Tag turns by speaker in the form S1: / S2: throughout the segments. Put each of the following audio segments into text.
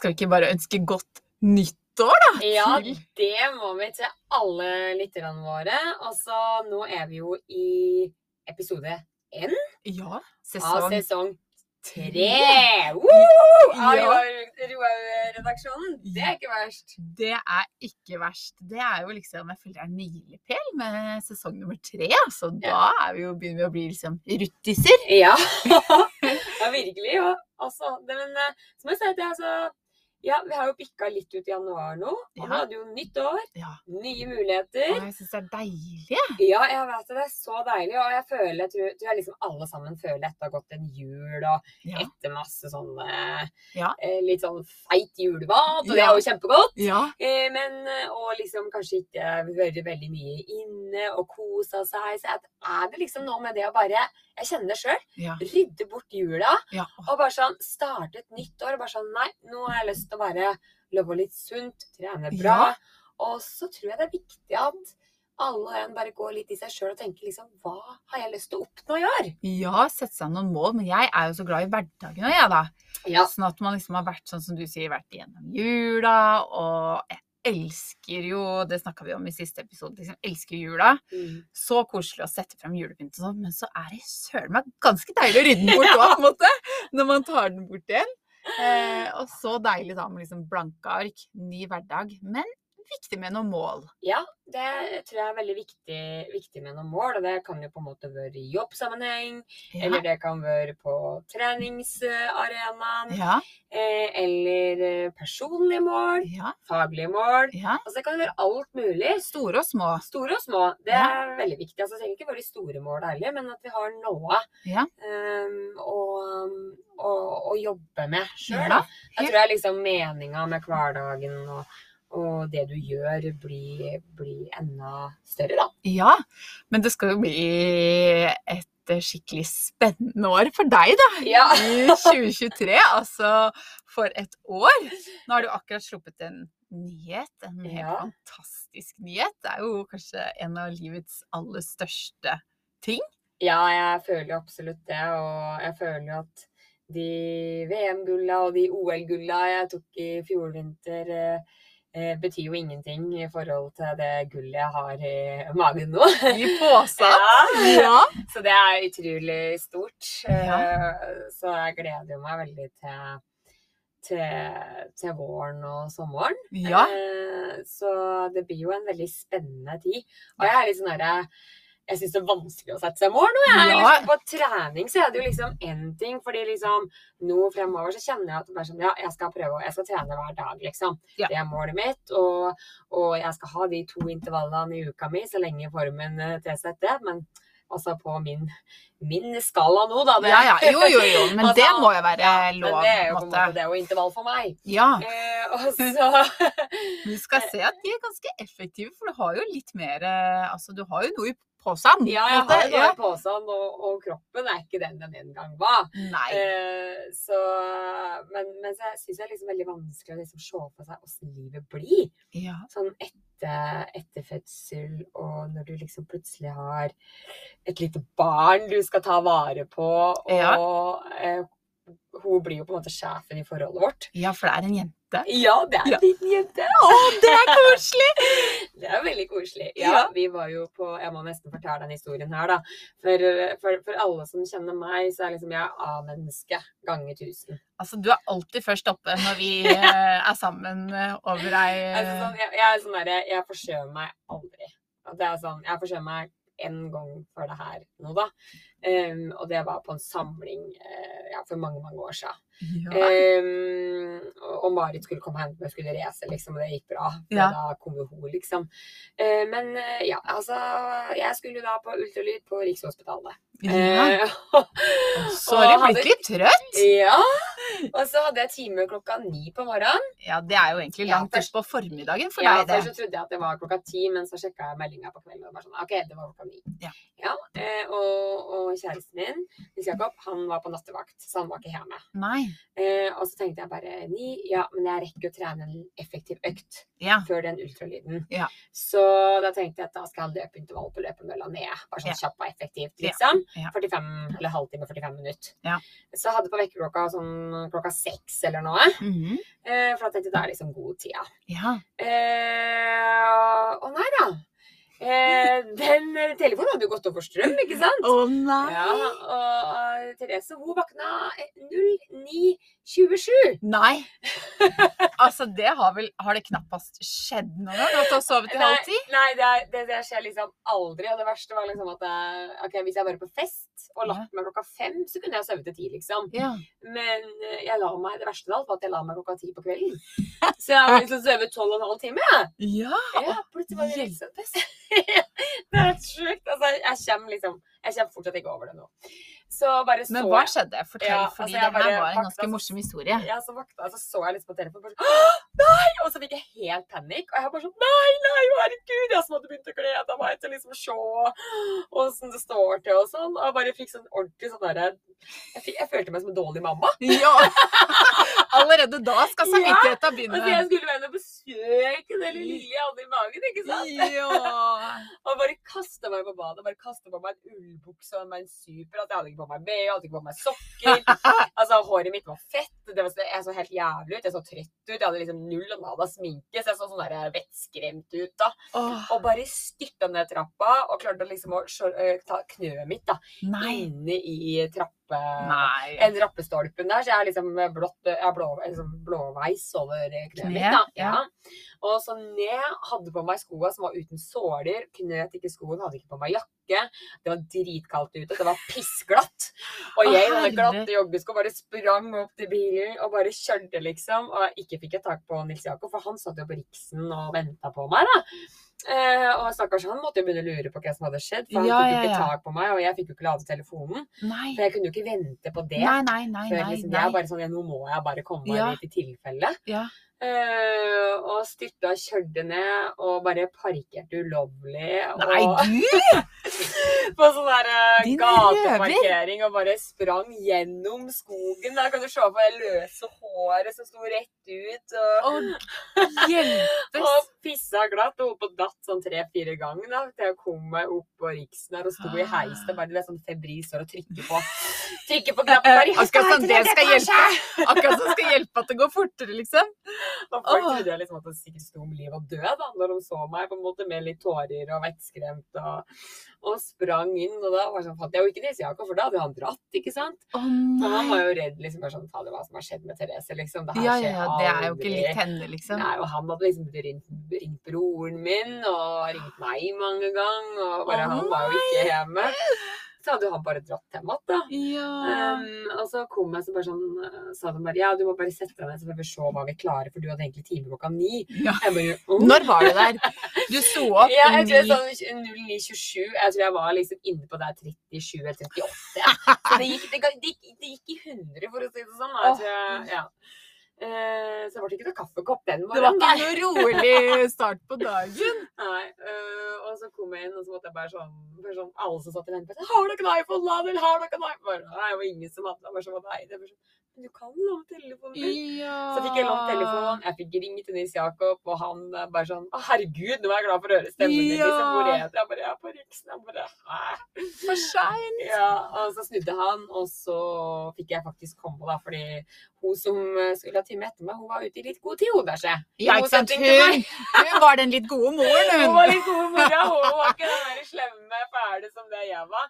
S1: Skal vi ikke bare ønske godt nyttår, da?
S2: Ja, det må vi til alle lytterne våre. Og så nå er vi jo i episode N
S1: Ja,
S2: av
S1: sesong
S2: sesong tre.
S1: Ja.
S2: Av Roar-redaksjonen. Det er ikke verst.
S1: Det er ikke verst. Det er jo liksom, jeg føler det er en milepæl med sesong nummer tre. Så da er vi jo, begynner vi å bli liksom ruttiser.
S2: Ja. ja, virkelig. Og det, men eh, så må jeg si at jeg altså Ja, vi har jo bikka litt ut i januar nå. Og
S1: Ja.
S2: vi hadde jo nytt år.
S1: Ja.
S2: Nye muligheter.
S1: jeg syns det er deilig.
S2: Ja, jeg vet det. Det er så deilig. Og jeg føler, jeg tror, tror jeg liksom alle sammen føler etter å ha gått en jul og
S1: Ja.
S2: etter masse sånn eh,
S1: Ja.
S2: eh, litt sånn feit julemat, og det er jo kjempegodt.
S1: ja.
S2: Eh, men eh, og liksom kanskje ikke vært veldig mye inne og kosa seg. Så er det liksom noe med det å bare Jeg kjenner det sjøl.
S1: Ja.
S2: Rydde bort jula.
S1: ja.
S2: Og bare sånn starte et nytt år. Bare sånn Nei, nå har jeg lyst til å bare leve litt sunt, trene bra.
S1: Ja.
S2: Og så tror jeg det er viktig at alle og en bare går litt i seg sjøl og tenker liksom Hva har jeg lyst til å oppnå i år?
S1: ja, sette seg noen mål. Men jeg er jo så glad i hverdagen òg, jeg, da.
S2: Ja.
S1: Sånn at man liksom har vært sånn som du sier, vært igjennom jula. Og jeg elsker jo, det snakka vi om i siste episode, liksom elsker jula.
S2: Mm.
S1: Så koselig å sette frem julepynt og sånn, men så er det søren meg ganske deilig å rydde den bort òg, på en måte. Når man tar den bort igjen. Eh, og så deilig da med liksom blanke ark, ny hverdag. Men viktig med noen mål.
S2: Ja, det tror jeg er veldig viktig, viktig med noen mål. Og det kan jo på en måte være i jobbsammenheng,
S1: Ja.
S2: eller det kan være på treningsarenaen,
S1: Ja,
S2: eh, eller eh, personlige mål,
S1: ja,
S2: faglige mål.
S1: ja.
S2: Altså det kan være alt mulig.
S1: Store og små.
S2: Store og små. Det er veldig viktig. Altså, det trenger ikke være de store mål heller, men at vi har noe
S1: Ja.
S2: um, å, å, å jobbe med sjøl.
S1: Ja,
S2: Jeg tror jeg liksom meninga med hverdagen og, og det du gjør, blir, blir enda større, da.
S1: Ja, men det skal jo bli et eh, skikkelig spennende år for deg, da.
S2: Ja.
S1: I 2023. Altså, for et år. Nå har du akkurat sluppet en nyhet. En helt
S2: Ja.
S1: fantastisk nyhet. Det er jo kanskje en av livets aller største ting.
S2: Ja, jeg føler absolutt det. Og jeg føler at de VM-gulla og de OL-gulla jeg tok i fjor vinter, eh, eh, betyr jo ingenting i forhold til det gullet jeg har i magen nå.
S1: I posen.
S2: Ja.
S1: Ja.
S2: Så det er utrolig stort.
S1: Ja.
S2: Eh, Så jeg gleder meg veldig til, til, til våren og sommeren.
S1: ja.
S2: Eh, Så det blir jo en veldig spennende tid. Og jeg er litt sånn derre jeg syns det er vanskelig å sette seg mål nå. Jeg.
S1: Ja.
S2: Liksom, på trening så er det jo liksom én ting, fordi liksom nå fremover så kjenner jeg at det bare sånn, ja, jeg skal prøve, jeg skal trene hver dag, liksom.
S1: Ja.
S2: Det er målet mitt. Og, og jeg skal ha de to intervallene i uka mi så lenge formen tilsetter tilsier det. Men altså på min, min skala nå, da.
S1: ja, ja. Jo, jo, jo. Men
S2: Altså,
S1: det må jo være
S2: ja,
S1: lov.
S2: det er jo
S1: på
S2: på
S1: en
S2: måte. det er jo intervall for meg.
S1: Ja.
S2: Eh, og så
S1: Du skal se at de er ganske effektive, for du har jo litt mer eh, Altså, du har jo noe i posen.
S2: Ja, jeg har jo
S1: Ja.
S2: bare posen, og, og kroppen er ikke den den en gang var.
S1: Nei.
S2: Eh, så, men, men så syns jeg det er liksom veldig vanskelig å liksom se for seg åssen livet blir.
S1: Ja.
S2: Sånn etter, etter fødsel, og når du liksom plutselig har et lite barn du skal ta vare på, og
S1: Ja.
S2: eh, hun blir jo på en måte sjefen i forholdet vårt.
S1: ja, for det er en jente.
S2: Ja, det er en
S1: Ja.
S2: liten jente!
S1: Å, det er koselig!
S2: Det er veldig koselig. Ja,
S1: Ja.
S2: vi var jo på Jeg må nesten fortelle den historien her, da. For, for, for alle som kjenner meg, så er liksom jeg A-menneske ganger tusen.
S1: Altså, du er alltid først oppe når vi eh, er sammen eh, over ei
S2: Altså, sånn, jeg, jeg er sånn derre Jeg forskjøver meg aldri. Det er sånn, Jeg forskjøver meg én gang for det her nå, da. Ehm, og det var på en samling eh, ja, for mange, mange år siden.
S1: Ja.
S2: Um, og Marit skulle komme og hente meg, skulle race, liksom, og det gikk bra.
S1: Ja.
S2: Da kom hun, liksom. Uh, men eh, ja, altså Jeg skulle da på ultralyd på Rikshospitalet.
S1: ja.
S2: Eh,
S1: Så har du blitt litt trøtt.
S2: Ja. Og så hadde jeg time klokka ni på morgenen.
S1: Ja, det er jo egentlig
S2: Ja,
S1: langt
S2: først-
S1: på formiddagen for
S2: Ja,
S1: deg,
S2: Først
S1: det.
S2: så trodde jeg at det var klokka ti, men så sjekka jeg meldinga på kvelden. Og bare sånn, ok, det var klokka ni.
S1: Ja.
S2: eh, og, og kjæresten min, Nils Jakob, han var på nattevakt, så han var ikke hjemme.
S1: Nei.
S2: Eh, og så tenkte jeg bare ni, ja, men jeg rekker å trene en effektiv økt
S1: Ja.
S2: før den ultralyden.
S1: Ja.
S2: Så da tenkte jeg at da skal jeg løpe intervall på løpemølla ned. Bare sånn
S1: Ja.
S2: kjapt og effektivt, liksom.
S1: Ja.
S2: 45, eller halvtime, 45 minutter.
S1: Ja.
S2: Så jeg hadde på vekkerklokka sånn klokka seks eller noe.
S1: Mhm.
S2: Eh, for da tenkte jeg det er liksom god tid. Ja. Eh, og nei da. Eh, den eh, telefonen hadde jo gått over strøm, ikke sant?
S1: Å nei!
S2: Ja, og eh, Therese hun våkna eh, 09.27.
S1: Nei! Altså, det har vel Har det knappast skjedd noe? du har sovet i halv ti?
S2: Nei, det, er, det, det skjer liksom aldri. Og det verste var liksom at jeg, ok, hvis jeg var på fest og lagt meg klokka fem, så kunne jeg sovet til ti, liksom.
S1: Ja.
S2: Men eh, jeg la meg, det verste av alt var at jeg la meg klokka ti på kvelden. Så jeg har liksom sovet tolv og en halv time. jeg.
S1: ja.
S2: Ja, plutselig var det liksom Det er helt sjukt. Altså, jeg kommer liksom Jeg kommer fortsatt ikke over det nå. Så så
S1: Men hva skjedde? Fortell,
S2: Ja,
S1: fordi
S2: altså,
S1: det her var en ganske
S2: så-
S1: morsom historie.
S2: Ja, så vakta jeg, så så jeg litt på telefonen, bare sånn Nei! Og så fikk jeg helt panikk. Og jeg bare sånn Nei, nei, herregud! Jeg som hadde begynt å glede meg til liksom se åssen det står til og sånn. Og jeg bare fikk sånn ordentlig sånn derre jeg, jeg følte meg som en dårlig mamma.
S1: Ja! Allerede da skal
S2: Ja,
S1: begynne.
S2: Altså,
S1: begynne.
S2: jeg skulle være med på besøk den lille jeg hadde i magen, ikke sant?
S1: Ja.
S2: Og bare kasta meg på badet. Bare kasta på meg en ullbukse og en super. At jeg hadde ikke på meg BH, hadde ikke på meg sokker. Altså, Håret mitt var fett. Det var, jeg så helt jævlig ut. Jeg så trøtt ut. Jeg hadde liksom null og nada sminke, så jeg så sånn der vettskremt ut. da.
S1: Oh.
S2: Og bare styrta ned trappa og klarte liksom å øh, ta knøet mitt da,
S1: nei.
S2: inne i trappe...
S1: Nei.
S2: En rappestolpen der, så jeg er liksom blått, jeg er blå, liksom blåveis over kneet mitt. da.
S1: ja.
S2: Og så ned, hadde på meg skoa som var uten såler, knøt ikke skoen, hadde ikke på meg jakke. Det var dritkaldt ute, det var pissglatt. Og jeg i denne glatte joggesko bare sprang opp til bilen og bare kjørte, liksom. Og ikke fikk jeg tak på Nils Jakob, for han satt jo på Riksen og venta på meg, da. Eh, og stakkars han måtte jo begynne å lure på hva som hadde skjedd, for han
S1: Ja,
S2: fikk jo ikke tak på meg, og jeg fikk jo ikke lade telefonen.
S1: Nei.
S2: For jeg kunne jo ikke vente på det.
S1: Nei, nei, nei,
S2: Før
S1: nei.
S2: nei. jeg bare sånn, nå må jeg bare komme meg
S1: Ja.
S2: i tilfelle.
S1: Ja.
S2: Eh, og styrta og kjørte ned og bare parkerte ulovlig.
S1: Nei,
S2: og,
S1: du!
S2: på sånn der
S1: uh,
S2: gateparkering og bare sprang gjennom skogen. Der kan du se på det løse håret som sto rett ut. Og,
S1: hjelpes!
S2: og pissa glatt og holdt på datt sånn tre-fire ganger da, til jeg kom meg opp på Riksen her og sto i heisen og bare sånn febril og trykker på trykker på knappen.
S1: Akkurat som
S2: sånn
S1: det skal hjelpe. Akkurat som sånn skal hjelpe at det går fortere, liksom.
S2: Og folk trodde jeg liksom at det sikkert sto om liv og død da, når de så meg, på en måte med litt tårer og vettskremt og, og sprang inn. Og da var sånn, fant jeg jo ikke Nils Jakob, for da hadde han dratt, ikke sant?
S1: Oh,
S2: Og han var jo redd, liksom, bare sånn, fader, hva som har skjedd med Therese, liksom. Det her
S1: Ja, ja,
S2: skjer
S1: ja. Det er jo ikke
S2: aldri.
S1: litt henne, liksom.
S2: Nei, og han hadde liksom ringt, ringt broren min, og ringt meg mange ganger, og bare
S1: oh,
S2: han var jo ikke hjemme. Så hadde jo han bare dratt til igjen, da.
S1: Ja.
S2: Um, og så kom jeg så bare sånn, uh, sa de bare ja, du må bare sette deg ned så får vi se hva vi klarer, for du hadde egentlig time klokka ni.
S1: Ja.
S2: Bare, oh.
S1: Når var du der? Du sto opp
S2: Ja, jeg tror sånn 0927. Jeg tror jeg var liksom inne på der 37 eller 38. Så det gikk, det, det gikk, det gikk i 100, for å si det sånn. da. Jeg tror jeg, ja. Eh, så det ble ikke noe kaffekopp den
S1: Det var ikke noe rolig start på dagen.
S2: Nei, øh, og så kom jeg inn, og så måtte jeg bare sånn, bare sånn Alle som satt i vente, har dere en iPhone, Ladel? Har dere en iPhone? Nei, det var ingen som hadde det. Bare sånn, nei, det var sånn, du kan låne telefonen min.
S1: Ja.
S2: Så fikk jeg lånt telefonen, jeg fikk ringt til Nils Jakob, og han eh, bare sånn Å, herregud, nå er jeg glad for å høre stemmen din. Liksom, hvor er det? Jeg bare, jeg er på Riksen. Jeg bare?
S1: For seint.
S2: Ja, og så snudde han, og så fikk jeg faktisk komme, da, fordi hun som skulle ha time etter meg, hun var ute i litt god tid, hun bæsje.
S1: Ja, ikke sant.
S2: til meg.
S1: Hun, hun var den litt gode moren,
S2: Hun
S1: hun.
S2: var litt gode mora, hun var ikke den der slemme fæle som det jeg var.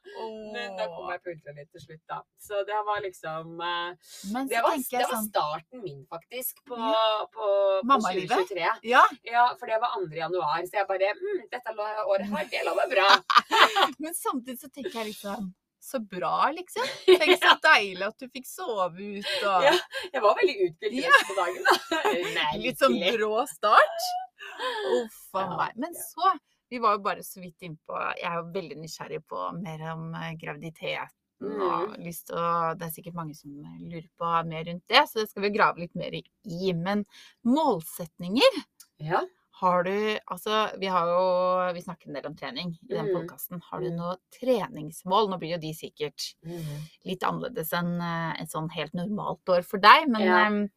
S2: Men da kom jeg på ultralyd til slutt, da. Så det var liksom eh,
S1: Men
S2: Det var, det var
S1: sånn
S2: starten min, faktisk, på, på, på
S1: Mammalivet?
S2: 2023.
S1: Ja,
S2: Ja, for det var 2. januar, så jeg bare mm, Dette året her, det lover bra.
S1: men samtidig så tenker jeg sånn Så bra, liksom. Tenk så deilig at du fikk sove ut og
S2: Ja. Jeg var veldig uthvilt
S1: Ja.
S2: på dagen, da. Nei,
S1: Litt sånn brå start. Uff a meg. Men så Vi var jo bare så vidt innpå Jeg er jo veldig nysgjerrig på mer om eh, graviditeten. Og
S2: Mm.
S1: lyst til å, det er sikkert mange som lurer på mer rundt det, så det skal vi grave litt mer i. Men målsetninger
S2: Ja.
S1: har du Altså, vi har jo Vi snakker en del om trening i den
S2: Mm.
S1: podkasten. Har du
S2: Mm.
S1: noe treningsmål? Nå blir jo de sikkert
S2: Mhm.
S1: litt annerledes enn eh, et sånn helt normalt år for deg, men
S2: Ja.
S1: eh,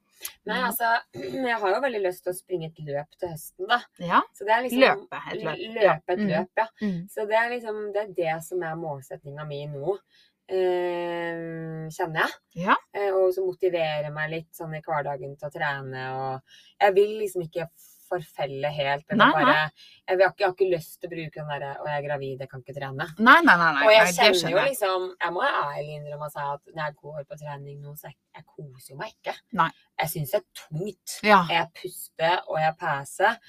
S2: Nei, altså, jeg har jo veldig lyst til å springe et løp til høsten, da.
S1: ja.
S2: Så det liksom
S1: Løpe et løp.
S2: Løpe et
S1: Mm.
S2: løp, ja.
S1: Mm.
S2: Så det er liksom det, er det som er målsetninga mi nå. Eh, kjenner jeg.
S1: Ja.
S2: Eh, og som motiverer meg litt sånn i hverdagen til å trene. Og jeg vil liksom ikke forfelle helt.
S1: Nei,
S2: bare, jeg, vil, jeg har ikke lyst til å bruke den derre 'Å, jeg er gravid, jeg kan ikke trene'.
S1: Nei, nei, nei.
S2: Og jeg
S1: det
S2: kjenner jo liksom Jeg må ærlig innrømme si at når jeg går på trening nå, så jeg, jeg koser jo meg ikke. Jeg syns det er tungt.
S1: Ja.
S2: Jeg puster og jeg peser.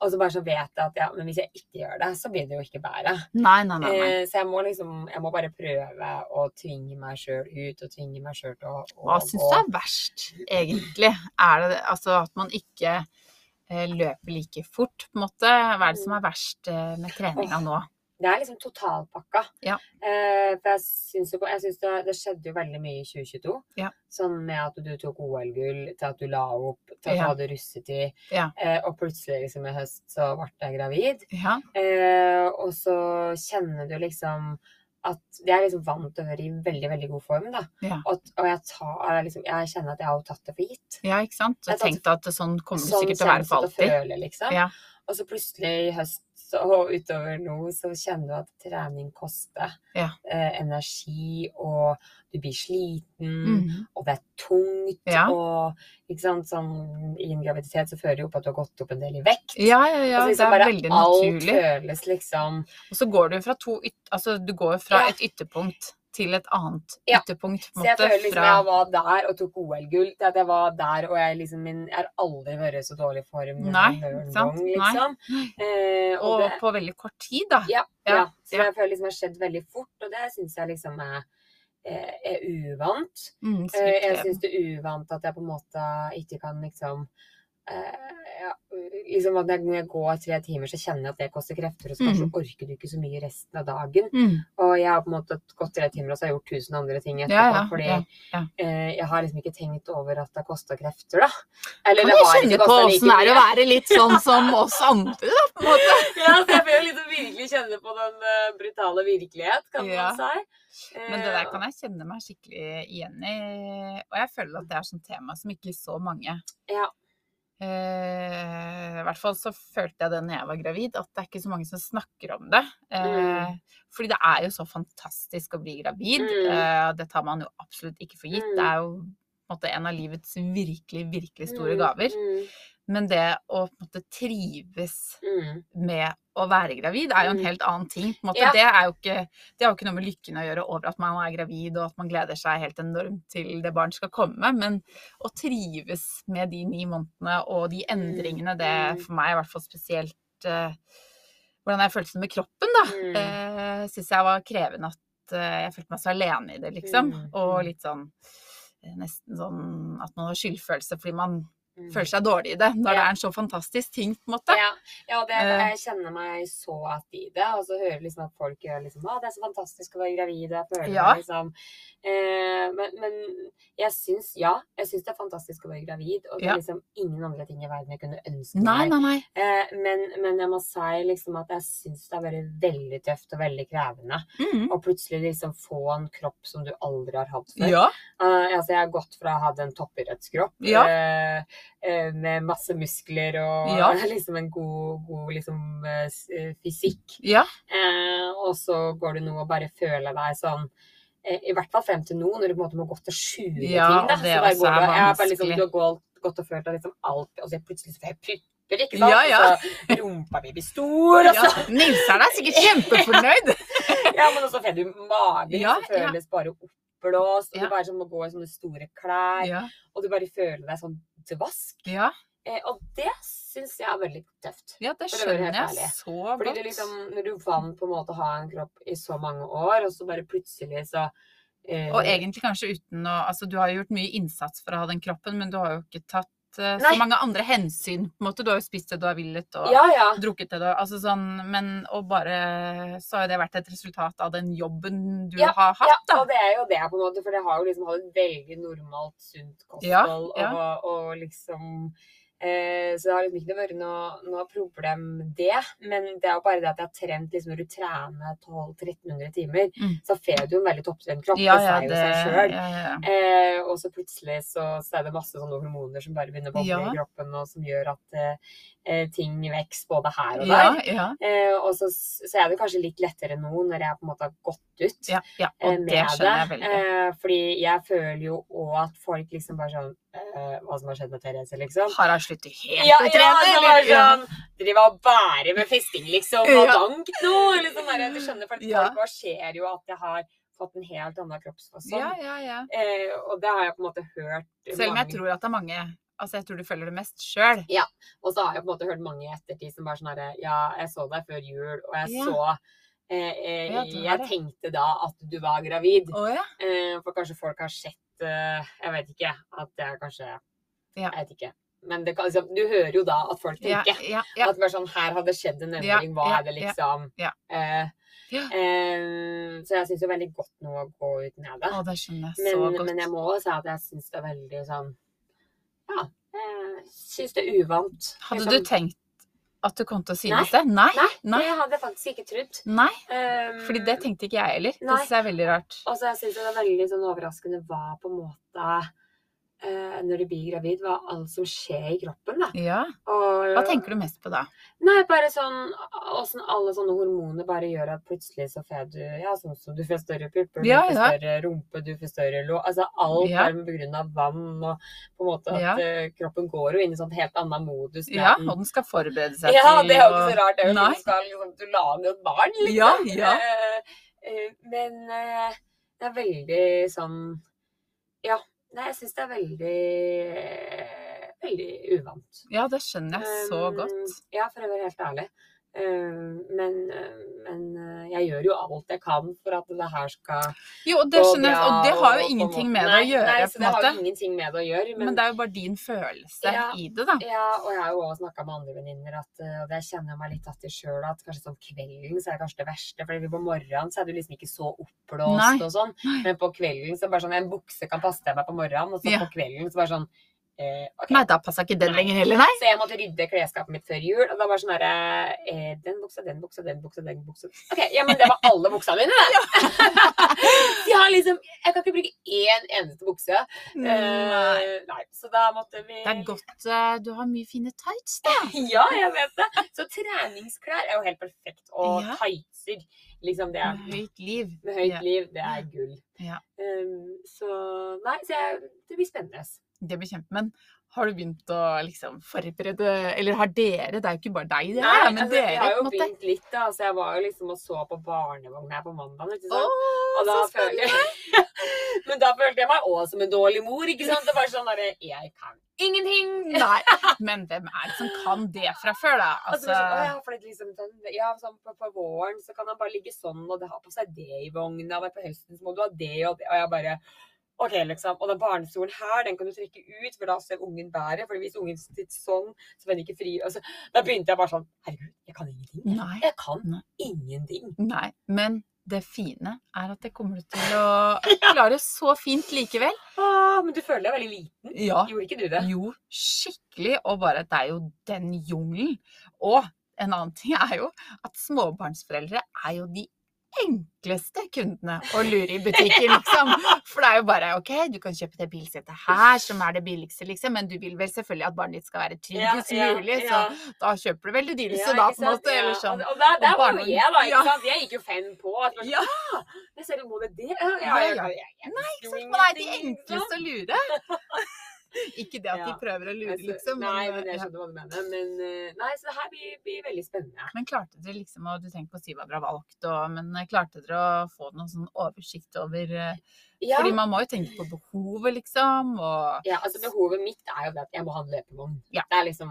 S2: Og så bare så vet jeg at ja, men hvis jeg ikke gjør det, så blir det jo ikke bedre.
S1: Nei, nei, nei.
S2: Eh, så jeg må liksom Jeg må bare prøve å tvinge meg sjøl ut, og tvinge meg sjøl til å, å
S1: Hva syns du er verst, egentlig? Er det altså at man ikke eh, løper like fort, på en måte? Hva er det som er verst eh, med treninga nå?
S2: Det er liksom totalpakka.
S1: Ja.
S2: Eh, for jeg syns jo Jeg syns det, det skjedde jo veldig mye i 2022.
S1: Ja.
S2: Sånn med at du tok OL-gull, til at du la opp, til at du
S1: Ja.
S2: hadde russetid. Eh, og plutselig liksom i høst så ble jeg gravid.
S1: Ja.
S2: Eh, og så kjenner du liksom at jeg er liksom vant til å være i veldig veldig god form. da.
S1: Ja.
S2: Og, og jeg, tar, liksom, jeg kjenner at jeg har tatt det for gitt.
S1: ja, ikke sant?
S2: Jeg
S1: tenkte at sånn kommer det
S2: Sånn
S1: sikkert til å være for alltid.
S2: føle, liksom.
S1: Ja.
S2: Og så plutselig i høst så, utover nå, så kjenner du at trening koster
S1: Ja.
S2: eh, energi, og du blir sliten,
S1: Mhm.
S2: og det er tungt,
S1: Ja.
S2: og ikke sant, sånn, i en graviditet så fører det opp at du har gått opp en del i vekt.
S1: ja, ja, ja.
S2: Altså,
S1: Det
S2: liksom
S1: er
S2: veldig
S1: veldig
S2: alt
S1: naturlig.
S2: føles liksom
S1: Og så går du fra to yt Altså, du går fra et ytterpunkt til et annet
S2: Ja.
S1: ytterpunkt, på
S2: Så jeg
S1: måte.
S2: føler liksom
S1: Fra
S2: jeg var der og tok OL-gull, til at jeg var der, og jeg liksom min, Jeg har aldri vært i så dårlig form
S1: Nei,
S2: noen
S1: sant?
S2: gang, liksom. Eh, og
S1: Og
S2: det,
S1: på veldig kort tid, da.
S2: Ja,
S1: Ja,
S2: ja. Så jeg føler liksom det har skjedd veldig fort, og det syns jeg liksom er, er, er uvant.
S1: Mm,
S2: Eh, Jeg syns det er uvant at jeg på en måte ikke kan liksom eh, ja, liksom at når jeg går tre timer, så kjenner jeg at det koster krefter, og så kanskje
S1: Mm.
S2: orker du ikke så mye resten av dagen.
S1: Mm.
S2: Og jeg har på en måte gått tre timer, og så har jeg gjort tusen andre ting etterpå.
S1: Ja, ja,
S2: fordi
S1: ja,
S2: eh, jeg har liksom ikke tenkt over at det har kosta krefter, da. Eller
S1: Kan
S2: det har
S1: kjenne på
S2: kosta
S1: åssen det er å være litt sånn som oss andre, da, på en måte.
S2: Ja, så jeg får liksom virkelig kjenne på den uh, brutale virkelighet, kan man si.
S1: Men det der
S2: Eh,
S1: kan jeg kjenne meg skikkelig igjen i. Og jeg føler at det er sånn tema som ikke så mange
S2: Ja.
S1: Eh, I hvert fall så følte jeg det når jeg var gravid, at det er ikke så mange som snakker om det. Eh,
S2: Mm.
S1: Fordi det er jo så fantastisk å bli gravid.
S2: Mm.
S1: Eh, det tar man jo absolutt ikke for gitt.
S2: Mm.
S1: Det er jo en av livets virkelig, virkelig store
S2: Mm,
S1: gaver.
S2: Mm,
S1: Men det å på en måte trives
S2: mm.
S1: med å være gravid er jo en
S2: Mm.
S1: helt annen ting.
S2: Ja.
S1: Det, er jo ikke, det har jo ikke noe med lykken å gjøre over at man er gravid og at man gleder seg helt enormt til det barn skal komme, men å trives med de ni månedene og de endringene, det
S2: Mm.
S1: for meg i hvert fall spesielt uh, hvordan jeg følte det med kroppen, da.
S2: Mm.
S1: Uh, Syns jeg var krevende at uh, jeg følte meg så alene i det, liksom.
S2: Mm,
S1: Og
S2: mm.
S1: litt sånn Nesten sånn at man har skyldfølelse fordi man
S2: Mm.
S1: Føler seg dårlig i det, når det er en så fantastisk ting, på en måte.
S2: Ja, ja det,
S1: Eh.
S2: jeg kjenner meg så at i det. Og så hører liksom at folk gjør liksom Å, det er så fantastisk å være gravid. Jeg føler
S1: Ja.
S2: meg liksom eh, men, men jeg syns Ja, jeg syns det er fantastisk å være gravid. Og det
S1: Ja.
S2: er liksom ingen andre ting i verden jeg kunne ønske
S1: Nei,
S2: meg.
S1: nei, nei.
S2: Eh, men, men jeg må si liksom at jeg syns det har vært veldig tøft og veldig krevende.
S1: Mm.
S2: Og plutselig liksom få en kropp som du aldri har hatt før.
S1: Ja.
S2: Eh, altså jeg har gått fra å ha en toppidrettskropp
S1: Ja.
S2: eh, med masse muskler og
S1: Ja.
S2: liksom en god, god liksom, eh, eh, fysikk.
S1: Ja.
S2: Eh, og så går du nå og bare føler deg sånn eh, I hvert fall frem til nå, når du på en måte må gå til skjule
S1: Ja,
S2: ting. Da.
S1: det
S2: Så der går
S1: er
S2: du, har bare liksom, du har gått, gått og følt deg liksom alt Og så plutselig så får jeg pupper, ikke sant?
S1: Ja, ja.
S2: Så rumpa mi blir stor, og
S1: ja.
S2: så
S1: Nils er da sikkert kjempefornøyd.
S2: Ja, men også får du magen
S1: Ja,
S2: som føles bare oppblåst, og
S1: Ja.
S2: du bare sånn må gå i sånne store klær,
S1: Ja.
S2: og du bare føler deg sånn dvask.
S1: Ja.
S2: Eh, og det syns jeg er veldig tøft.
S1: ja, det skjønner jeg så
S2: Fordi
S1: godt.
S2: du liksom, når du vant på en måte å ha en kropp i så mange år, og så bare plutselig så eh,
S1: Og egentlig kanskje uten å Altså, du har jo gjort mye innsats for å ha den kroppen, men du har jo ikke tatt så
S2: Nei.
S1: mange andre hensyn. På en måte. Du har jo spist det du har villet, og
S2: Ja, ja.
S1: drukket det du Altså sånn Men og bare Så har det vært et resultat av den jobben du
S2: Ja,
S1: har
S2: Ja,
S1: hatt, da.
S2: og det er jo det, på en måte, for jeg har jo liksom hatt et veldig normalt, sunt kosthold,
S1: Ja, ja.
S2: Og, og liksom Eh, så det har liksom ikke vært noe, noe problem, det. Men det er jo bare det at jeg har trent liksom, Når du trener 1200-1300 timer,
S1: Mm.
S2: så får du en veldig topptrent kropp.
S1: Ja,
S2: det
S1: ja,
S2: sier jo seg sjøl.
S1: ja, ja.
S2: Eh, og så plutselig så, så er det masse sånne hormoner som bare begynner å boble i kroppen, og som gjør at eh, eh, ting vokser både her og der.
S1: Ja, ja,
S2: Eh, og så, så er det kanskje litt lettere nå når jeg på en måte har gått ut
S1: ja, ja.
S2: eh,
S1: Og
S2: med
S1: det skjønner jeg veldig.
S2: Eh, fordi jeg føler jo òg at folk liksom bare sånn eh, Hva som har skjedd med Therese, liksom.
S1: Har hun sluttet helt
S2: Ja,
S1: å
S2: ja,
S1: trene?
S2: Ja,
S1: eller?
S2: sånn Driver og bærer med festing, liksom. Og
S1: Ja.
S2: dank nå. Eller sånn der, du skjønner, for
S1: Ja.
S2: folk ser jo at jeg har fått en helt annen kroppsfasong.
S1: Ja, ja, ja.
S2: Eh, og det har jeg på en måte hørt
S1: Selv om jeg tror at det er mange Altså, jeg tror du føler det mest sjøl.
S2: Og så har jeg på en måte hørt mange i ettertid som bare sånn herre Ja, jeg så deg før jul, og jeg
S1: Ja.
S2: så eh, eh,
S1: Ja,
S2: Jeg tenkte da at du var gravid.
S1: Oh, ja.
S2: Eh, for kanskje folk har sett eh, Jeg vet ikke. At det er kanskje
S1: Ja.
S2: Jeg vet ikke. Men det liksom, du hører jo da at folk tenker. At bare sånn Her hadde skjedd en endring. Hva er det liksom? Eh, eh, så jeg syns jo veldig godt nå å gå ut med det.
S1: Å, det skjønner jeg så
S2: Men,
S1: godt.
S2: men jeg må også si at jeg syns det er veldig sånn Ja. Jeg syns det er uvant.
S1: Hadde
S2: Liksom,
S1: du tenkt at du kom til å
S2: Nei.
S1: synes det? Nei.
S2: Nei,
S1: Nei.
S2: det hadde jeg faktisk ikke trodd.
S1: Nei.
S2: Um,
S1: Fordi det tenkte ikke jeg heller. Det syns jeg er veldig rart.
S2: Og så jeg syns det er veldig sånn overraskende hva på en måte Når du blir gravid, hva alt som skjer i kroppen, da.
S1: Ja.
S2: Og,
S1: Hva tenker du mest på da?
S2: Nei, bare sånn åssen alle sånne hormoner bare gjør at plutselig så får du Ja, sånn som du får større pupper,
S1: Ja,
S2: du får
S1: ja.
S2: større rumpe, du får større lå Altså alt
S1: Ja.
S2: grunn av vann og på en måte at
S1: Ja.
S2: eh, kroppen går jo inn i sånn helt annen modus.
S1: Ja,
S2: den-
S1: og den skal forberede seg
S2: Ja,
S1: til
S2: det er jo ikke så rart. Det jo du skal liksom, du lager et barn, liksom.
S1: Ja, ja.
S2: Uh, uh, men eh, det er veldig sånn Ja. Nei, jeg syns det er veldig Veldig uvant.
S1: Ja, det skjønner jeg så
S2: Um,
S1: godt.
S2: Ja, for å være helt ærlig. Um, men, uh, men uh, jeg gjør jo alt jeg kan for at det her skal
S1: Jo, det
S2: gå
S1: jeg, og det har jo ingenting med det å gjøre,
S2: Nei, så det har jo ingenting med det å gjøre.
S1: Men det er jo bare din følelse
S2: Ja.
S1: i det, da.
S2: Ja, og jeg har jo også snakka med andre venninner, og det kjenner jeg meg litt att i sjøl, at kanskje sånn kvelden så er det kanskje det verste. For på morgenen så er du liksom ikke så oppblåst og sånn. Men på kvelden så bare sånn En bukse kan passe til meg på morgenen, og så
S1: Ja.
S2: på kvelden så bare sånn eh, okay.
S1: Nei, da passa ikke den
S2: Nei.
S1: lenger heller, nei.
S2: Så jeg måtte rydde klesskapet mitt før jul. Og da var det sånn herre eh, Den buksa, den buksa, den buksa, den buksa. OK, ja, men det var alle buksene mine, det! De har liksom Jeg kan ikke bruke én eneste bukse.
S1: Nei.
S2: Eh, nei. Så da måtte vi
S1: Det er godt eh, du har mye fine tights, da.
S2: Ja, jeg vet det. Så treningsklær er jo helt perfekt. Og
S1: Ja.
S2: tightser, liksom det er
S1: Med høyt liv.
S2: med høyt
S1: Ja.
S2: liv, det er gull.
S1: Ja.
S2: Um, så nei, så jeg, det blir spennende.
S1: Det blir kjempe. Men har du begynt å liksom forberede Eller har dere Det er jo ikke bare deg, det her, men
S2: altså,
S1: dere,
S2: jeg har jo begynt litt, da. Så jeg var jo liksom og så på barnevogn her på mandag. Ikke sant?
S1: Åh,
S2: Og da
S1: så
S2: følte jeg Men da følte jeg meg òg som en dårlig mor, ikke sant. Det var sånn derre Jeg kan ingenting!
S1: Nei, men hvem er det som kan det fra før, da?
S2: Altså,
S1: Altså,
S2: sånn, ja, for det liksom den, ja, sånn på, på våren så kan han bare ligge sånn, og det har på seg det i vogna, og på høsten så må du ha det og det. Og jeg bare OK, liksom. Og den barnestolen her, den kan du trekke ut, for da ser ungen bedre. For hvis ungen sitter sånn, så den ikke fri. Altså, da begynte jeg bare sånn Herregud, jeg kan ingenting.
S1: Nei.
S2: Jeg kan
S1: Nei.
S2: ingenting.
S1: Nei, men det fine er at det kommer du til å klare så fint likevel.
S2: Ah, men du føler deg veldig liten.
S1: Ja.
S2: Gjorde ikke du det?
S1: Jo, skikkelig. Og bare det er jo den jungelen. Og en annen ting er jo at småbarnsforeldre er jo de enkleste kundene å lure i butikken, liksom. For det er jo bare OK, du kan kjøpe det bilsettet her, som er det billigste, liksom, men du vil vel selvfølgelig at barnet ditt skal være tryggest mulig, så da kjøper du vel det dyreste, da, på en måte. Eller sånn.
S2: Og, der, der var jo jeg, da. ikke
S1: Ja.
S2: sant? Jeg gikk jo fem på. At det sånn,
S1: Ja.
S2: Det Jeg ser du må det det. Ja, ja,
S1: Ja, ja. Nei, ikke
S2: sant,
S1: sant? Man er de
S2: liksom.
S1: enkleste å lure. Ikke det at de prøver å lure,
S2: Altså,
S1: liksom.
S2: Nei,
S1: men,
S2: men jeg skjønner hva du mener. Men eh, nei, så det her blir, blir veldig spennende.
S1: Men klarte dere liksom, og du tenker på å si hva dere har valgt, og, men eh, klarte dere å få noen sånn oversikt over eh,
S2: Ja,
S1: Fordi man må jo tenke på behovet, liksom, og
S2: ja, altså behovet mitt er jo det at jeg må ha en løpevogn.
S1: Ja.
S2: Det er liksom,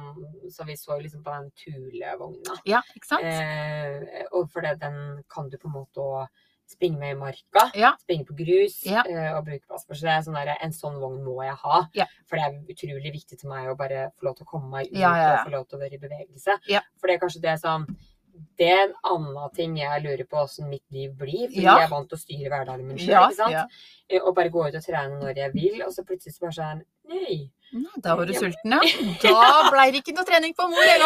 S2: Så vi så liksom på den Thule-vogna.
S1: Ja, ikke sant?
S2: Eh, og det, den kan du på en måte å springe med i marka.
S1: Ja.
S2: Springe på grus
S1: Ja.
S2: uh, og bruke. Så det er sånn der, en sånn vogn må jeg ha.
S1: Ja.
S2: For det er utrolig viktig til meg å bare få lov til å komme meg ut og få lov til å være i bevegelse. For det er kanskje det som det er en annen ting jeg lurer på åssen mitt liv blir. Fordi jeg er vant til å styre hverdagen min sjøl.
S1: Ja,
S2: ikke sant?
S1: ja.
S2: Eh, Og bare gå ut og trene når jeg vil, og så plutselig så bare sånn Nei.
S1: Nei, Da var du sulten, ja. Da blei det ikke noe trening på mor nei.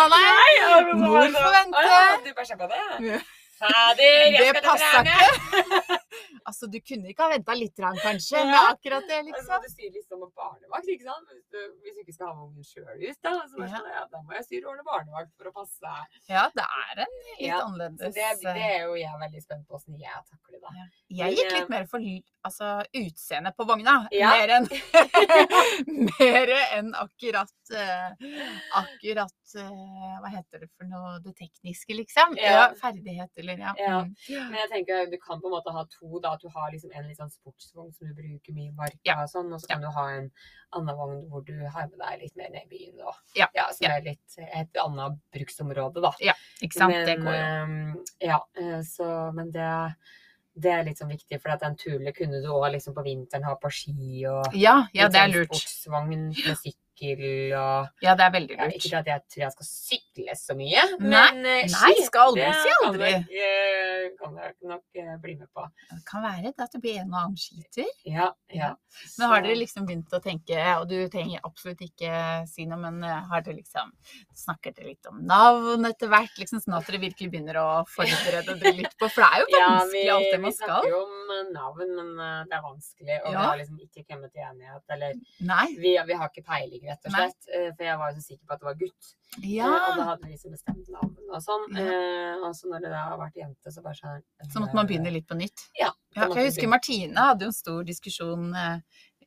S1: Mor får vente.
S2: Du bare på det?
S1: Ja.
S2: Fader, jeg
S1: Det
S2: skal trene!
S1: ikke. Altså, du kunne ikke ha venta litt, rann, kanskje, med akkurat det,
S2: Altså,
S1: liksom.
S2: du sier liksom om barnevakt, ikke sant? Hvis du, hvis du ikke skal ha med ungen sjøl ut, da, så
S1: Ja.
S2: sånn, ja, da må jeg styre ordne barnevakt for å passe.
S1: Ja, det er en litt
S2: Ja,
S1: annerledes
S2: det, det
S1: eh,
S2: er jo jeg veldig spent på åssen jeg takler det.
S1: Ja. Jeg gikk litt mer for altså, utseendet på vogna.
S2: Ja.
S1: Mer enn mer enn akkurat eh, Akkurat eh, Hva heter det for noe? Det tekniske, liksom.
S2: Ja.
S1: Ja, ja.
S2: Ja.
S1: Mm.
S2: Men jeg tenker du kan på en måte ha to, da. At du har liksom en litt sånn sportsvogn som du bruker mye i marka
S1: Ja.
S2: og sånn, og så kan du ha en annen vogn hvor du har med deg litt mer ned i byen og
S1: Ja.
S2: som
S1: Ja.
S2: er litt et annet bruksområde, da.
S1: Ikke sant? det
S2: Men,
S1: går jo.
S2: ehm, ja, eh, så Men det det er litt sånn viktig, for den Thule kunne du òg liksom på vinteren ha på ski og
S1: Ja, ja, det er
S2: sånn
S1: lurt.
S2: sportsvogn med sykkel og
S1: Ja, det er veldig
S2: ja,
S1: lurt.
S2: Ikke at jeg tror jeg skal sykle så mye,
S1: Nei,
S2: men eh,
S1: nei,
S2: ski,
S1: skal aldri
S2: det
S1: si aldri.
S2: jeg, eh, kan jeg nok eh, bli med på.
S1: Det kan være at det blir en og annen skitur.
S2: Ja, ja.
S1: Ja. Men har dere liksom begynt å tenke, og du trenger absolutt ikke si noe, men eh, har dere liksom Snakker dere litt om navn etter hvert, liksom, sånn at dere virkelig begynner å forberede dere litt på For det er jo
S2: Ja,
S1: vanskelig alt det man skal.
S2: vi snakker jo om eh, navn, men eh, det er vanskelig. Og vi har liksom ikke kommet til enighet. Eller vi, vi har ikke peiling, rett og slett. Nei. For jeg var jo så sikker på at det var gutt. Ja. Og da hadde vi liksom bestemt navn og sånn.
S1: Ja.
S2: Eh, Og så når det da har vært jente, så bare sånn
S1: Så måtte man begynne litt på nytt.
S2: Ja,
S1: jeg husker Martine hadde jo en stor diskusjon eh,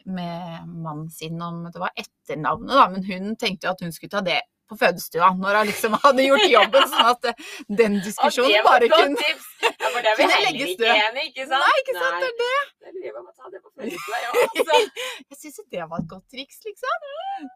S1: med mannen sin om det var etternavnet, da, men hun tenkte at hun skulle ta det på fødestua når hun liksom hadde gjort jobben, sånn at eh, den diskusjonen bare kunne
S2: tips! Ja, for det er vi heller ikke
S1: død.
S2: enig ikke sant?
S1: Nei, ikke sant, det er det.
S2: Jeg. Altså.
S1: Jeg syns jo det var et godt triks, liksom.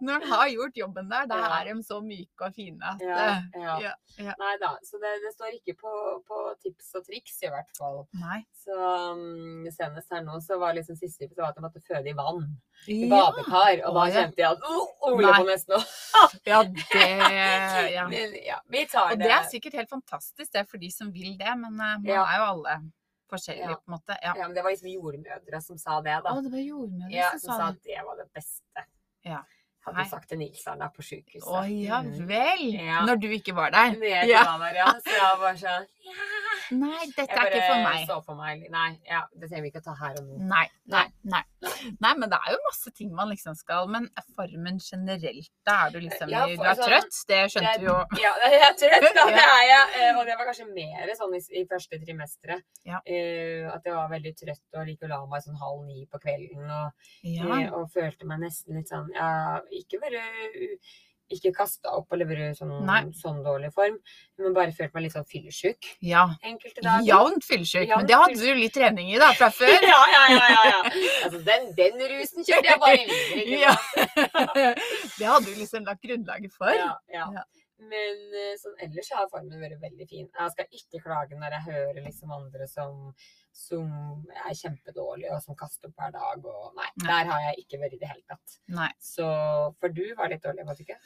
S1: Når en har gjort jobben der, da
S2: Ja.
S1: er de så myke og fine at
S2: Ja,
S1: eh,
S2: ja.
S1: ja, ja.
S2: Nei da, så det, det står ikke på, på tips og triks i hvert fall.
S1: Nei.
S2: Så um, senest her nå så var liksom siste episode at de måtte føde i vann. I badekar. Og da kjente jeg at oh, Ole
S1: Nei.
S2: på nesten nå.
S1: ja, det ja.
S2: Men ja, vi tar
S1: Og det er sikkert helt fantastisk, det er for de som vil det, men eh, man
S2: Ja.
S1: er jo alle forskjellige, på en måte. Ja.
S2: Ja, men det var liksom jordmødre som sa det, da.
S1: Å, det var jordmødre
S2: Ja,
S1: som
S2: som
S1: sa det.
S2: at det var det beste.
S1: Ja.
S2: Hadde
S1: Nei.
S2: sagt til Nils da på sjukehuset.
S1: Å ja
S2: Mm.
S1: vel! Når du ikke var der.
S2: Når jeg ikke var der, ja. Så jeg var bare sånn
S1: Nei, dette er ikke for
S2: bare
S1: meg.
S2: så for meg Nei, ja, det trenger vi ikke å ta her og nå.
S1: Nei, nei, nei.
S2: Nei.
S1: Men det er jo masse ting man liksom skal Men formen generelt, da er du liksom
S2: Ja, for
S1: Du er
S2: sånn-
S1: trøtt, det skjønte
S2: Det-
S1: vi jo.
S2: Ja, jeg er trøtt, da. Det er jeg. Eh, Og det var kanskje mer sånn i, i første trimesteret.
S1: Ja.
S2: Uh, at jeg var veldig trøtt og liker å la meg sånn halv ni på kvelden. Og,
S1: Ja.
S2: uh, og følte meg nesten litt sånn ja, Ikke være ikke kasta opp og vært sånn, sånn dårlig form, men bare følt meg litt sånn fyllesyk
S1: ja.
S2: enkelte dager.
S1: Jevnt fyllesyk. Men det hadde du litt trening i da, fra før.
S2: ja, ja, ja, ja, ja. Altså, den, den rusen kjørte jeg bare videre.
S1: Ja. Det hadde du liksom lagt grunnlaget for.
S2: Ja, ja.
S1: Ja.
S2: Men eh, sånn ellers har formen vært veldig fin. Jeg skal ikke klage når jeg hører liksom andre som, som er kjempedårlig, og som kaster opp hver dag. Og nei,
S1: Nei.
S2: der har jeg ikke vært i det hele tatt.
S1: Nei.
S2: Så For du var litt dårlig, var du ikke?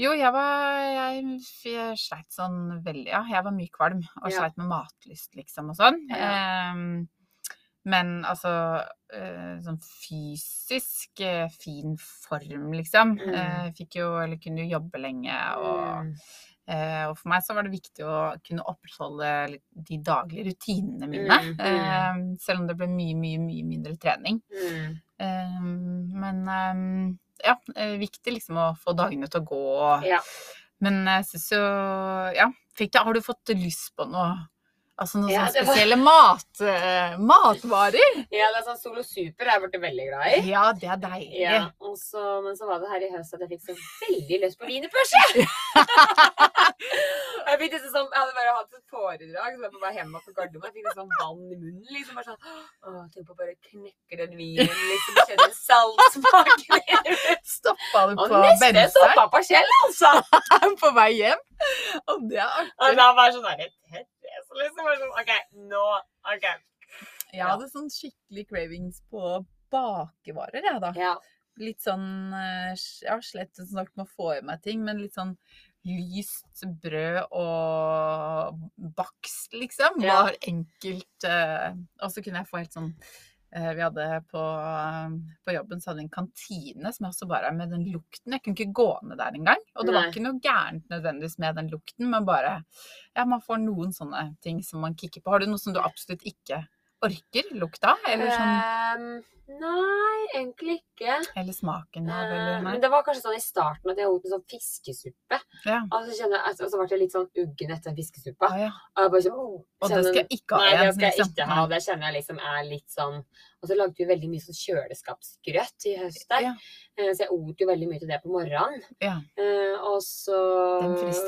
S1: Jo, jeg var Jeg, jeg sleit sånn veldig, ja. Jeg var mye kvalm og
S2: Ja.
S1: sleit med matlyst, liksom, og sånn.
S2: Ja.
S1: Um, men altså eh, sånn fysisk eh, fin form, liksom.
S2: Mm.
S1: Eh, fikk jo, eller kunne jo jobbe lenge og
S2: Mm.
S1: Eh, og for meg så var det viktig å kunne opprettholde de daglige rutinene mine.
S2: Mm, mm.
S1: Eh, selv om det ble mye, mye, mye mindre trening.
S2: Mm.
S1: Eh, men ja, viktig liksom å få dagene til å gå.
S2: Ja.
S1: Men jeg syns jo Ja, fikk det, har du fått lyst på noe? Altså noen
S2: Ja,
S1: sånne
S2: det var-
S1: spesielle mat, uh, matvarer?
S2: ja, det er sånn Solo Super er jeg blitt veldig glad i.
S1: Ja, det er deilig.
S2: Ja, og så, men så var det her i høst at jeg fikk så veldig lyst på wienerpølse! jeg fikk liksom sånn, jeg hadde bare hatt et foredrag så jeg var på vei hjem fra Gardermoen. Jeg fikk sånn vann i munnen. liksom bare sånn, å, Tenk på å bare knekke den vinen, liksom kjenne saltsmaken.
S1: Stoppa du på
S2: nesten
S1: neste
S2: stoppa på Kjell, altså!
S1: på vei hjem? Og det er
S2: Og da var sånn så liksom sånn, OK, nå OK.
S1: Jeg hadde sånn skikkelig cravings på bakevarer, jeg, da.
S2: Ja.
S1: Litt sånn eh, Jeg har slett snakket med å få i meg ting, men litt sånn lyst brød og bakst, liksom,
S2: Ja.
S1: var enkelt. eh, Og så kunne jeg få helt sånn Vi hadde på, på jobben så hadde vi en kantine som også bare med den lukten Jeg kunne ikke gå ned der engang. Og det var
S2: Nei.
S1: ikke noe gærent nødvendigvis med den lukten, men bare Ja, man får noen sånne ting som man kikker på. Har du noe som du absolutt ikke orker lukta? Eller, sånn,
S2: Um, nei, egentlig ikke.
S1: eller smaken av,
S2: Eh,
S1: eller nei?
S2: Men det var kanskje sånn i starten at jeg åt en sånn fiskesuppe.
S1: Ja.
S2: Og så, kjenner altså, så ble jeg litt sånn uggen etter den fiskesuppa.
S1: Ah, ja.
S2: Og jeg bare så, oh,
S1: Og det skal jeg ikke ha
S2: Nei, det skal jeg
S1: liksom.
S2: ikke ha. Det kjenner jeg liksom er litt sånn Og så lagde vi veldig mye sånn kjøleskapsgrøt i høst der.
S1: Ja.
S2: Eh, Så jeg åt jo veldig mye til det på morgenen.
S1: Ja.
S2: Eh, Og så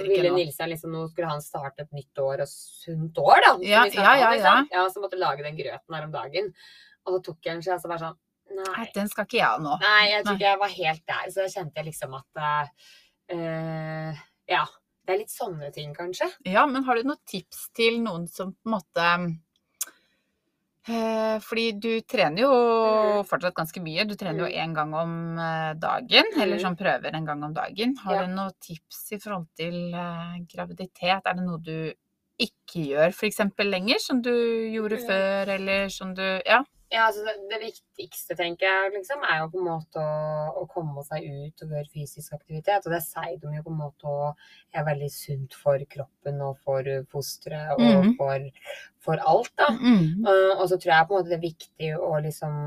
S2: ville Nilsa liksom Nå skulle han starte et nytt år og sunt år, da.
S1: Ja, Ja, ja,
S2: ja, ja. Så måtte jeg lage den grøten her om dagen. Og så tok jeg den, seg, og så bare sånn
S1: Nei, den skal ikke jeg ha nå.
S2: Nei, jeg tror ikke jeg var helt der. Så kjente jeg liksom at eh, Ja. Det er litt sånne ting, kanskje.
S1: Ja, men har du noen tips til noen som på en måte Fordi du trener jo
S2: Mhm.
S1: fortsatt ganske mye. Du trener jo én gang om eh, dagen, eller
S2: som
S1: sånn prøver en gang om dagen. Har du noen tips i forhold til eh, graviditet? Er det noe du ikke gjør f.eks. lenger, som du gjorde før, eller som du Ja.
S2: Ja, altså det, det viktigste, tenker jeg, liksom, er jo på en måte å, å komme seg ut og gjøre fysisk aktivitet. Og det sier de jo på en måte og er veldig sunt for kroppen og for fosteret og
S1: mm.
S2: for, for alt, da.
S1: Mm.
S2: Uh, og så tror jeg på en måte det er viktig å liksom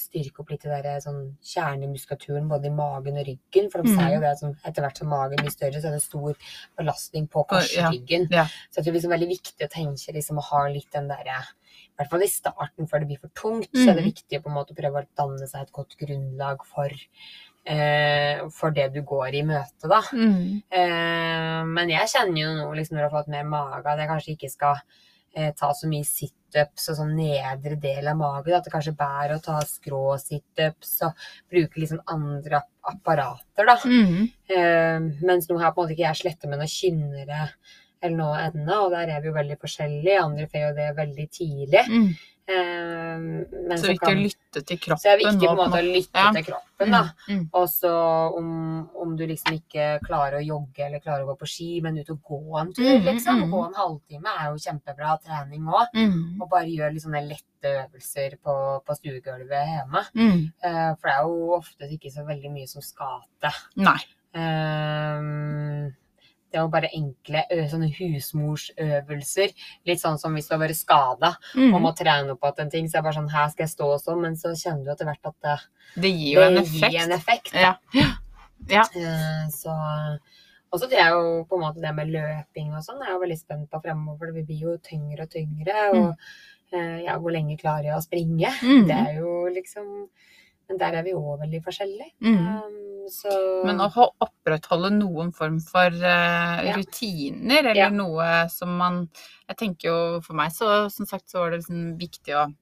S2: styrke opp litt det der sånn kjernemuskulaturen både i magen og ryggen. For de
S1: mm.
S2: sier jo det at sånn, etter hvert som magen blir større, så er det stor belastning på
S1: På- ja, ja.
S2: Så jeg tror det er liksom veldig viktig å tenke liksom å ha litt den derre I hvert fall i starten, før det blir for tungt, så er det
S1: Mhm.
S2: viktig å prøve å danne seg et godt grunnlag for, eh, for det du går i møte, da.
S1: Mm.
S2: Eh, men jeg kjenner jo nå, liksom, når jeg har fått mer mage, at jeg kanskje ikke skal eh, ta så mye situps og sånn nedre del av magen. At det kanskje bærer å ta skrå situps og bruke liksom andre app- apparater, da.
S1: Mm.
S2: Eh, mens nå har jeg på en måte ikke jeg slettet med noe kynnere eller noe ennå, og der er vi jo veldig forskjellige. Andre får jo det veldig tidlig.
S1: Mm.
S2: Men
S1: Så viktig å lytte til kroppen.
S2: så er det viktig på en måte å lytte
S1: Ja.
S2: til kroppen, da.
S1: Mm. Mm.
S2: Og så om, om du liksom ikke klarer å jogge eller klarer å gå på ski, men ut og gå en tur,
S1: Mhm,
S2: liksom.
S1: mhm.
S2: Gå en halvtime er jo kjempebra trening òg.
S1: Mm.
S2: Og bare gjør litt sånne lette øvelser på, på stuegulvet hjemme.
S1: Mm.
S2: Eh, for det er jo ofte ikke så veldig mye som skal til.
S1: Nei.
S2: Ehm, det jo bare enkle sånne husmorsøvelser. Litt sånn som hvis du har vært skada
S1: Mm.
S2: og må trene opp igjen en ting. Så er det bare sånn Her skal jeg stå og sånn. Men så kjenner du etter hvert at det,
S1: Det gir jo en
S2: det
S1: effekt.
S2: gir en effekt.
S1: Ja. ja.
S2: Eh, så det er jo på en måte det med løping og sånn, er jo veldig spent på fremover. Det blir jo tyngre og tyngre. Og mm. ja, hvor lenge klarer jeg å springe?
S1: Mm.
S2: Det er jo liksom Men der er vi òg veldig forskjellige.
S1: Mm.
S2: Um, så
S1: Men å ho- opprettholde noen form for eh,
S2: Ja.
S1: rutiner, eller
S2: Ja.
S1: noe som man Jeg tenker jo for meg, så som sagt, så var det liksom viktig å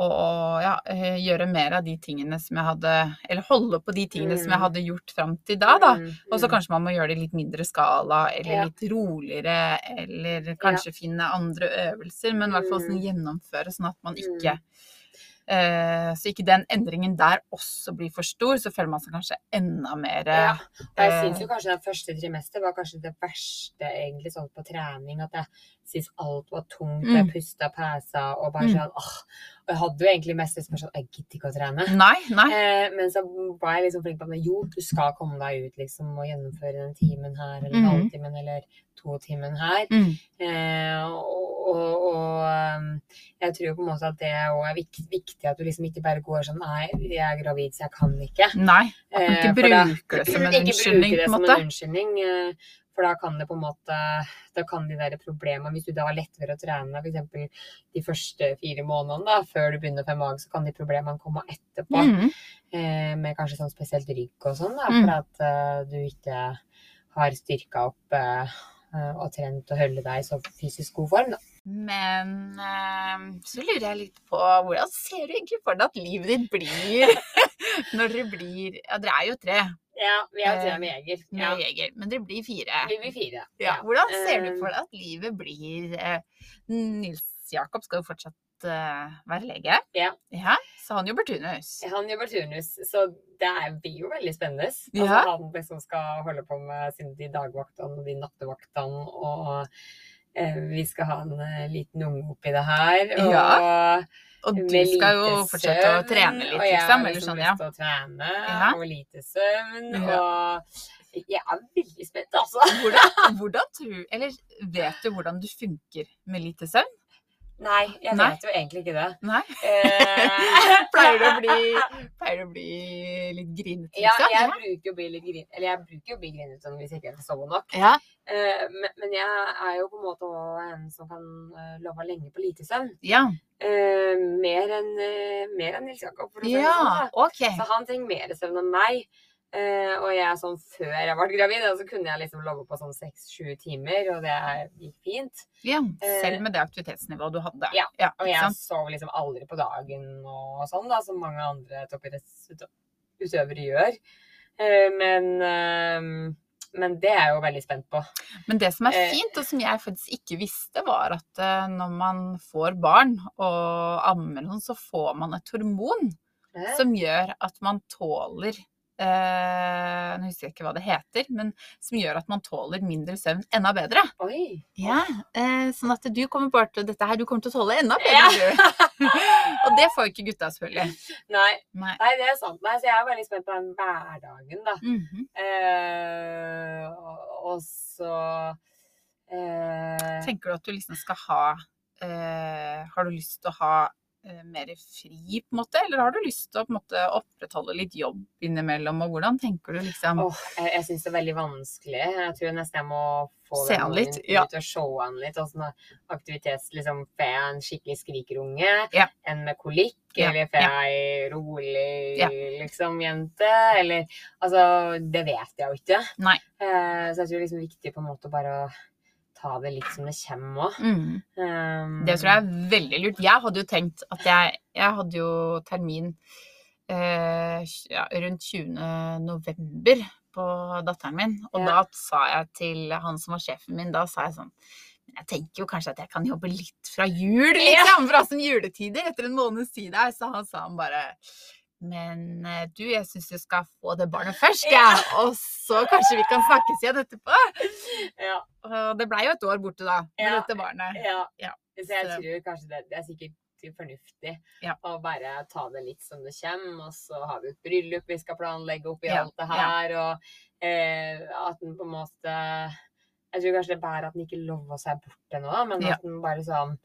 S1: å ja, eh, gjøre mer av de tingene som jeg hadde Eller holde på de tingene som jeg
S2: Mm.
S1: hadde gjort fram til da, da.
S2: Mm,
S1: Og så
S2: mm.
S1: kanskje man må gjøre det i litt mindre skala, eller litt roligere, eller kanskje finne andre øvelser, men i hvert fall sånn gjennomføre, sånn at man ikke eh, Så ikke den endringen der også blir for stor, så føler man seg kanskje enda mer
S2: Ja. Jeg
S1: eh,
S2: syns jo kanskje det første trimester var kanskje det verste egentlig sånn på trening. At jeg syntes alt var tungt. mm. Jeg pusta pæsa og bare
S1: Mm.
S2: sånn åh. Og jeg hadde jo egentlig mest lyst til sånn Jeg gidder ikke å trene.
S1: Nei, nei.
S2: Eh, men så var jeg liksom flink på at jo, du skal komme deg ut liksom og gjennomføre den timen her, eller
S1: mm.
S2: halvtimen, eller to timen her.
S1: Mm.
S2: Eh, og, og, og um, jeg tror på en måte at det òg er vik viktig at du liksom ikke bare går sånn Nei, jeg er gravid, så jeg kan ikke.
S1: Nei. At man
S2: Eh,
S1: ikke
S2: bruker da-
S1: det som en unnskyldning, på en måte.
S2: en unnskyldning. eh, For da kan det på en måte Da kan de der problemene Hvis du da har lettere å trene f.eks. de første fire månedene da, før du begynner å få mage, så kan de problemene komme etterpå.
S1: Mm.
S2: Eh, med kanskje sånn spesielt rygg og sånn, da,
S1: Mm.
S2: for at uh, du ikke har styrka opp eh, eh, og trent og holde deg i så fysisk god form. Da.
S1: Men eh, så lurer jeg litt på hvordan ser du egentlig for deg at livet ditt blir når dere blir Ja, dere er jo tre
S2: Ja, vi er jo tre
S1: Eh,
S2: med jeger.
S1: med
S2: Ja.
S1: jeger, men dere blir fire.
S2: Vi blir fire.
S1: Ja, hvordan ser du
S2: Eh,
S1: for deg at livet blir eh, Nils Jakob skal jo fortsatt eh, være lege.
S2: Ja.
S1: Så han jobber turnus.
S2: Han jobber turnus, så det blir jo veldig spennende. Altså,
S1: Ja.
S2: Han liksom skal holde på med sine de dagvaktene og de nattevaktene, og eh, vi skal ha en eh, liten unge oppi det her. Og
S1: Ja. Og du skal jo fortsette
S2: søvn, å
S1: trene litt,
S2: og jeg
S1: liksom.
S2: har
S1: Eller sånn,
S2: lyst
S1: ja.
S2: til å trene,
S1: Ja.
S2: og lite søvn,
S1: Ja.
S2: og jeg er veldig spent, altså.
S1: Hvordan, hvordan tror Eller vet du hvordan du funker med lite søvn?
S2: Nei, jeg
S1: Nei.
S2: vet jo egentlig ikke det.
S1: Nei?
S2: Eh,
S1: Pleier du å bli, pleier du å bli litt grinete,
S2: Ja,
S1: jeg
S2: jeg bruker jo å bli litt grin... Eller jeg bruker jo å bli grinete hvis jeg ikke sover sove nok.
S1: Ja.
S2: Eh, men, men jeg er jo på en måte en som kan uh, love lenge på lite søvn.
S1: Ja.
S2: Eh, mer enn mer Nils Jakob, for å si det sånn. Så han trenger mer søvn enn meg. Eh, og jeg sånn før jeg ble gravid, så kunne jeg liksom logge på sånn seks-sju timer, og det gikk fint.
S1: Ja. Selv med det aktivitetsnivået du hadde.
S2: Ja, Og jeg
S1: sant?
S2: sov liksom aldri på dagen og sånn, da, som mange andre toppidrettsutøvere gjør. Eh, men, eh, men det er jeg jo veldig spent på.
S1: Men det som er
S2: Eh,
S1: fint, og som jeg faktisk ikke visste, var at eh, når man får barn og ammer noen, så får man et hormon
S2: Eh,
S1: som gjør at man tåler eh, Nå husker jeg ikke hva det heter, men som gjør at man tåler mindre søvn enda bedre.
S2: Oi!
S1: Ja, eh, Sånn at du kommer bare til dette her, du kommer til å tåle enda bedre. du. og det får jo ikke gutta, selvfølgelig.
S2: Nei,
S1: Nei.
S2: nei, det er sant. Nei, så jeg er veldig spent på den hverdagen, da.
S1: Mhm.
S2: Eh, og- så eh,
S1: Tenker du at du liksom skal ha eh, Har du lyst til å ha mer fri, på en måte? Eller har du lyst til å måte opprettholde litt jobb innimellom? Og hvordan tenker du liksom
S2: oh, jeg, jeg syns det er veldig vanskelig. Jeg tror nesten jeg må få
S1: Se han litt, ja.
S2: ut og se han litt. Og sånn aktivitets, liksom, Får jeg en skikkelig skrikerunge?
S1: Ja.
S2: En med kolikk?
S1: Ja,
S2: Eller får jeg ei rolig liksom, jente? Eller Altså, det vet jeg jo ikke.
S1: Nei.
S2: Eh, så jeg tror det er liksom viktig på en måte bare å ta det litt som det kommer òg.
S1: mm. Det tror jeg er veldig lurt. Jeg hadde jo tenkt at jeg Jeg hadde jo termin eh, ja, rundt 20. november på datteren min. Og
S2: Ja.
S1: da sa jeg til han som var sjefen min, da sa jeg sånn Jeg tenker jo kanskje at jeg kan jobbe litt fra jul, liksom. Fra sånn juletider. Etter en måneds tid her. Så han sa han bare men eh, du, jeg syns du skal få det barnet først, jeg.
S2: Ja.
S1: Og så kanskje vi kan snakkes igjen etterpå.
S2: Ja.
S1: Og det blei jo et år borte da, med
S2: Ja.
S1: dette barnet.
S2: Ja.
S1: Ja.
S2: Så jeg tror kanskje det, det er sikkert fornuftig å bare ta det litt som det kommer. Og så har vi et bryllup vi skal planlegge oppi
S1: Ja,
S2: alt det her. Og eh, at den på en måte Jeg tror kanskje det er bare at den ikke lover seg bort ennå, men at den bare sånn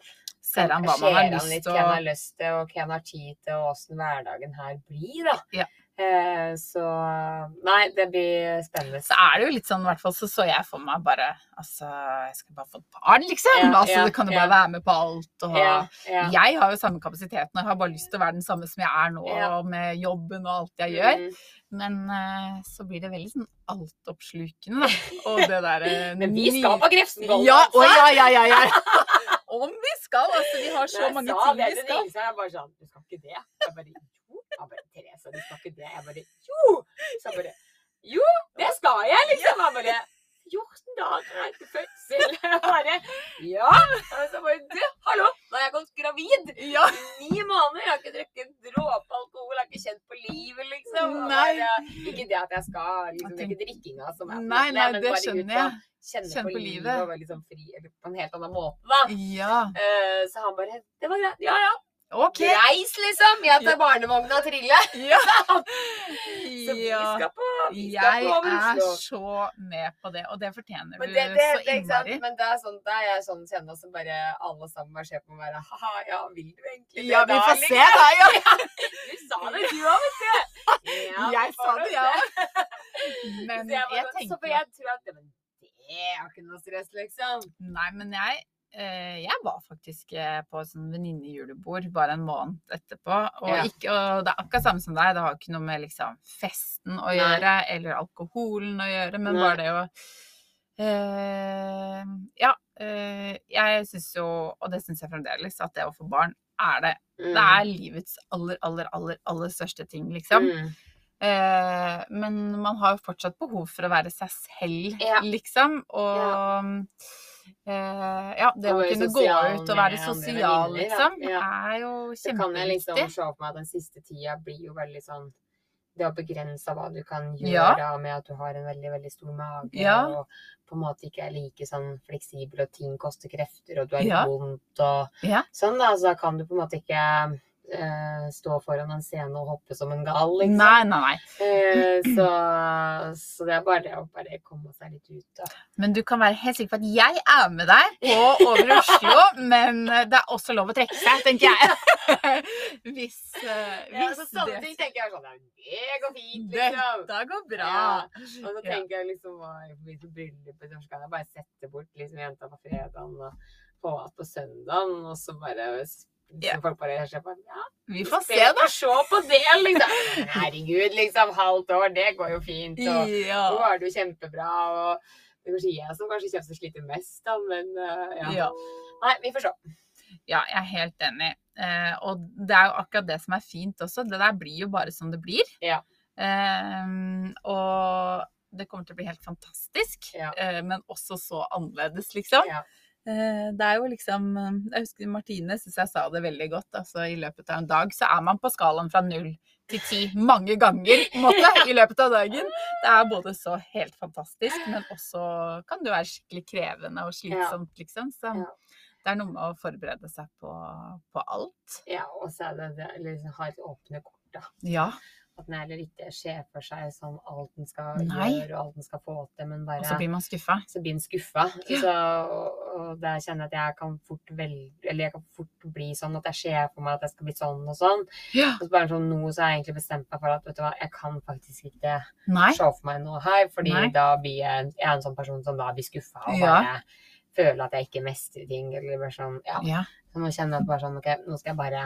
S1: Ser han hva man har
S2: ser
S1: lyst til
S2: hva han har lyst til, og hva han har tid til, og åssen hverdagen her blir, da.
S1: Ja.
S2: Eh, så Nei, det blir spennende.
S1: så er det jo litt sånn, i hvert fall så så jeg for meg bare Altså, jeg skal bare få et barn, liksom.
S2: Ja,
S1: altså,
S2: ja,
S1: du kan jo
S2: ja.
S1: bare være med på alt. Og. Jeg har jo samme kapasiteten, og jeg har bare lyst til å være den samme som jeg er nå, med jobben og alt jeg gjør.
S2: Mm.
S1: Men eh, så blir det veldig sånn altoppslukende, da. Og det derre
S2: Men vi skal på Grefsenkollen,
S1: Ja,
S2: altså!
S1: å, ja, ja, ja, ja. Om vi skal! Altså, vi har så mange
S2: sa
S1: ting
S2: det
S1: vi skal.
S2: Så er jeg bare sånn Du skal ikke det? Jeg bare Jo. Jeg bare Therese, du skal ikke det? Jeg bare Jo! Så jeg bare Jo, det skal jeg, liksom. Jeg bare 14 dager etter fødsel. Jeg bare Ja. Og så bare Du, hallo! Nå har jeg gått gravid.
S1: Ja.
S2: Ni måneder. Jeg har ikke drukket en dråpe alkohol. Jeg har ikke kjent på livet, liksom. Bare, ikke det at jeg skal liksom, Det er ikke drikkinga som er
S1: Nei, nei, det skjønner jeg.
S2: Kjenne,
S1: Kjenne
S2: på,
S1: på
S2: livet
S1: livet.
S2: og være liksom fri eller på en helt annen måte, da.
S1: Ja.
S2: Uh, så han bare Det var greit. Ja, ja.
S1: OK.
S2: Reis, liksom. Jeg tar barnevogna og triller.
S1: Ja.
S2: Så vi skal på vi skal
S1: Jeg
S2: på
S1: er så med på det, og det fortjener
S2: Men
S1: du
S2: det, du
S1: så
S2: det,
S1: innmari.
S2: Men det er sånn, det er jeg sånn kjenner som bare alle sammen bare ser på meg og bare ha ja, vil du egentlig det
S1: Ja, vi får
S2: da,
S1: se da, ja.
S2: Du sa det, du òg, vet du. Ja,
S1: Jeg sa det, ja. Men
S2: jeg,
S1: jeg, tenker
S2: så for jeg tror at det, men det er ikke noe stress, liksom.
S1: Nei, men jeg jeg var faktisk eh, på sånn venninnejulebord bare en måned etterpå. Og,
S2: Ja.
S1: ikke, og det er akkurat samme som deg, det har ikke noe med liksom festen å
S2: Nei.
S1: gjøre, eller alkoholen å gjøre, men
S2: Nei.
S1: bare det å eh, Ja, eh, jeg syns jo, og det syns jeg fremdeles, at det å få barn er det Det er livets aller, aller, aller, aller største ting, liksom.
S2: Mm.
S1: Eh, men man har jo fortsatt behov for å være seg selv,
S2: Ja.
S1: liksom. Og eh, Ja, det å kunne gå ut og være sosial,
S2: venner,
S1: liksom,
S2: ja.
S1: er jo kjempeviktig.
S2: Så kan jeg liksom se for meg at den siste tida blir jo veldig sånn Det å begrense hva du kan gjøre
S1: Ja.
S2: med at du har en veldig, veldig stor mage,
S1: Ja.
S2: og på en måte ikke er like sånn fleksibel, og ting koster krefter, og du har
S1: Ja.
S2: vondt og sånn, da. Så da kan du på en måte ikke eh, stå foran en scene og hoppe som en gal, liksom.
S1: Nei, nei, nei.
S2: Eh, så, så det er bare det å bare komme seg litt ut, da.
S1: Men du kan være helt sikker på at jeg er med deg på Over Oslo, men eh, det er også lov å trekke seg, tenker jeg. Hvis, eh,
S2: Ja,
S1: hvis
S2: så sånne
S1: det
S2: tenker jeg sånn Det går fint, liksom.
S1: Dette går bra.
S2: Ja. Og så
S1: Ja.
S2: tenker jeg liksom forbindelse med bryllupet, så kan jeg bare sette bort liksom jenta på fredagen og på søndagen, og så bare
S1: Ja.
S2: folk bare ser på ja,
S1: Vi får se, da.
S2: Se på det, liksom. Herregud, liksom. Halvt år, det går jo fint. Og nå
S1: Ja.
S2: er det jo kjempebra. Og det er kanskje jeg som kanskje kommer til å slite mest, da, men eh, ja.
S1: Ja.
S2: Nei, vi får se.
S1: ja, jeg er helt enig. Eh, og det er jo akkurat det som er fint også. Det der blir jo bare som det blir.
S2: Ja.
S1: Eh, og det kommer til å bli helt fantastisk,
S2: Ja.
S1: eh, men også så annerledes, liksom.
S2: Ja.
S1: Eh, Det er jo liksom Jeg husker Martine syns jeg sa det veldig godt. Altså i løpet av en dag så er man på skalaen fra null til ti mange ganger måte, i løpet av dagen. Det er både så helt fantastisk, men også kan det være skikkelig krevende og slitsomt, liksom. Så det er noe med å forberede seg på, på alt.
S2: ja, og så er det, det liksom, ha et åpne kort, da.
S1: Ja.
S2: At den heller ikke ser for seg sånn alt den skal
S1: Nei.
S2: gjøre og alt den skal få til, men bare
S1: Og så blir man skuffa.
S2: så blir den skuffa.
S1: Ja.
S2: Så, og, og der kjenner jeg at jeg kan fort velge Eller jeg kan fort bli sånn at jeg ser for meg at jeg skal bli sånn og sånn.
S1: Ja.
S2: Og så bare sånn nå så har jeg egentlig bestemt meg for at vet du hva, jeg kan faktisk ikke
S1: Nei.
S2: se for meg noe her, fordi
S1: Nei.
S2: da blir jeg, jeg er en sånn person som da blir skuffa og
S1: Ja.
S2: bare føler at jeg ikke mestrer ting. Eller bare sånn, ja.
S1: Ja.
S2: Så nå kjenner jeg bare sånn, ok, nå skal jeg bare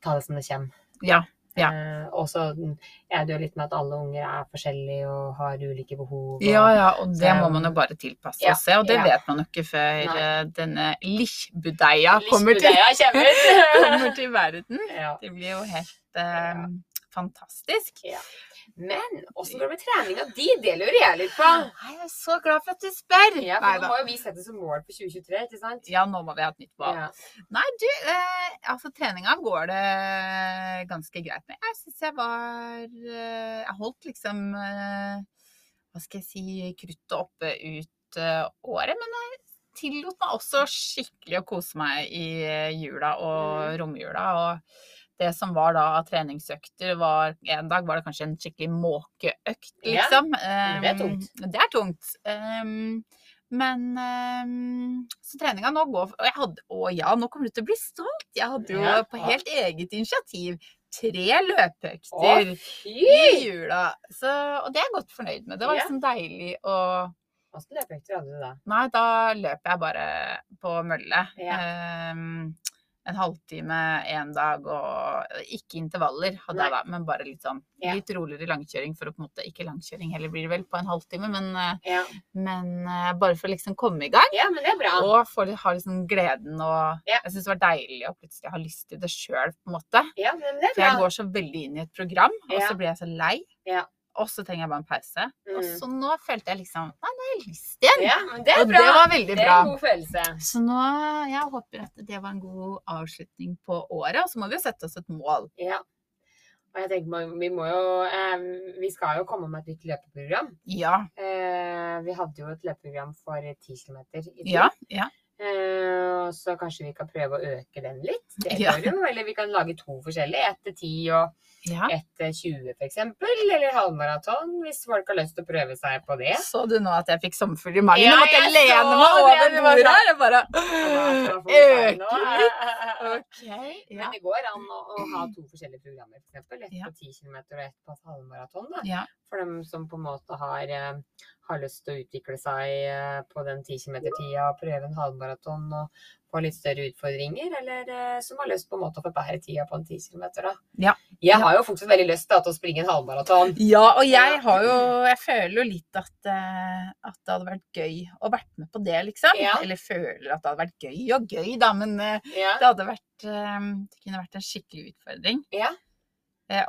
S2: ta det som det kommer.
S1: Ja. Ja.
S2: Eh, og så er det jo litt med at alle unger er forskjellige og har ulike behov. Og,
S1: Ja, ja, og det
S2: Så-
S1: må man jo bare tilpasse
S2: Ja,
S1: seg, og det
S2: ja.
S1: vet man jo ikke før
S2: Nei.
S1: eh, denne lichbudeia kommer,
S2: kommer
S1: til verden. Det blir jo helt eh, fantastisk.
S2: Men åssen går det med treninga di? Det lurer jeg litt på.
S1: Jeg er så glad for at du spør!
S2: Ja, for nå
S1: Neida.
S2: må jo vi sette som mål på 2023, ikke sant?
S1: Ja, nå må vi ha et nytt mål.
S2: Ja.
S1: Nei, du, eh, altså treninga går det ganske greit med. Jeg syns jeg var eh, Jeg holdt liksom eh, Hva skal jeg si kruttet oppe ut eh, året. Men jeg tillot meg også skikkelig å kose meg i eh, jula og romjula. Og det som var da av treningsøkter, var En dag var det kanskje en skikkelig måkeøkt, liksom.
S2: Ja, det er
S1: Um,
S2: tungt.
S1: Det er tungt. Um, men um, så treninga nå går Og jeg hadde Å ja, nå kommer du til å bli stolt! Jeg hadde jo
S2: Ja.
S1: på helt eget initiativ tre løpeøkter
S2: Å,
S1: i jula. Så, og det er jeg godt fornøyd med. Det var liksom deilig å
S2: Hvilke løpeøkter hadde du da?
S1: Nei, da løper jeg bare på mølle.
S2: Ja.
S1: Um, en halvtime en dag, og ikke intervaller hadde jeg da, men bare litt sånn
S2: Ja.
S1: litt roligere langkjøring for å på en måte Ikke langkjøring heller blir det vel på en halvtime, men, eh,
S2: Ja.
S1: men eh, bare for å liksom komme i gang.
S2: ja, men det er bra.
S1: Og for å ha liksom gleden og
S2: Ja.
S1: Jeg syns det var deilig å plutselig ha lyst til det sjøl, på en måte.
S2: Ja, men det er
S1: For jeg går så veldig inn i et program, og så blir jeg så lei.
S2: Ja.
S1: Og så trenger jeg bare en pause. Og
S2: Mm.
S1: så nå følte jeg liksom Nei, nå har jeg lyst igjen.
S2: Ja, det er
S1: Og
S2: bra.
S1: det var veldig
S2: Det er
S1: bra.
S2: en god følelse.
S1: Så nå, jeg håper at det var en god avslutning på året, og så må vi jo sette oss et mål.
S2: Ja. Og jeg tenker, vi må jo eh, Vi skal jo komme med et nytt løpeprogram.
S1: Ja.
S2: Eh, vi hadde jo et løpeprogram for 10 km i tid.
S1: Ja. ja.
S2: Eh, så kanskje vi kan prøve å øke den litt. Det
S1: Ja.
S2: går eller vi kan lage to forskjellige. Ett til 10 og
S1: ja.
S2: ett til 20 for eksempel. Eller halvmaraton, hvis folk har lyst til å prøve seg på det.
S1: Så du nå at jeg fikk sommerfugl i magen?
S2: Ja,
S1: Nå måtte jeg
S2: jeg
S1: lene meg over
S2: det
S1: bordet her. Jeg bare øke litt. Okay. OK.
S2: Men det går an å, å ha to forskjellige programmer, for. Ett
S1: Ja.
S2: på 10 km og ett på halvmaraton.
S1: ja.
S2: For dem som på en måte har, eh, har lyst til å utvikle seg eh, på den 10 km-tida og prøve en halvmaraton og få litt større utfordringer, eller eh, som har lyst på en måte å forbedre tida på en 10 km.
S1: Ja.
S2: Jeg har jo fortsatt veldig lyst til å springe en halvmaraton.
S1: Ja, og jeg har jo Jeg føler jo litt at, eh, at det hadde vært gøy å vært med på det, liksom.
S2: Ja.
S1: Eller føler at det hadde vært gøy og gøy, da, men eh,
S2: Ja.
S1: det hadde vært Det kunne vært en skikkelig utfordring.
S2: Ja.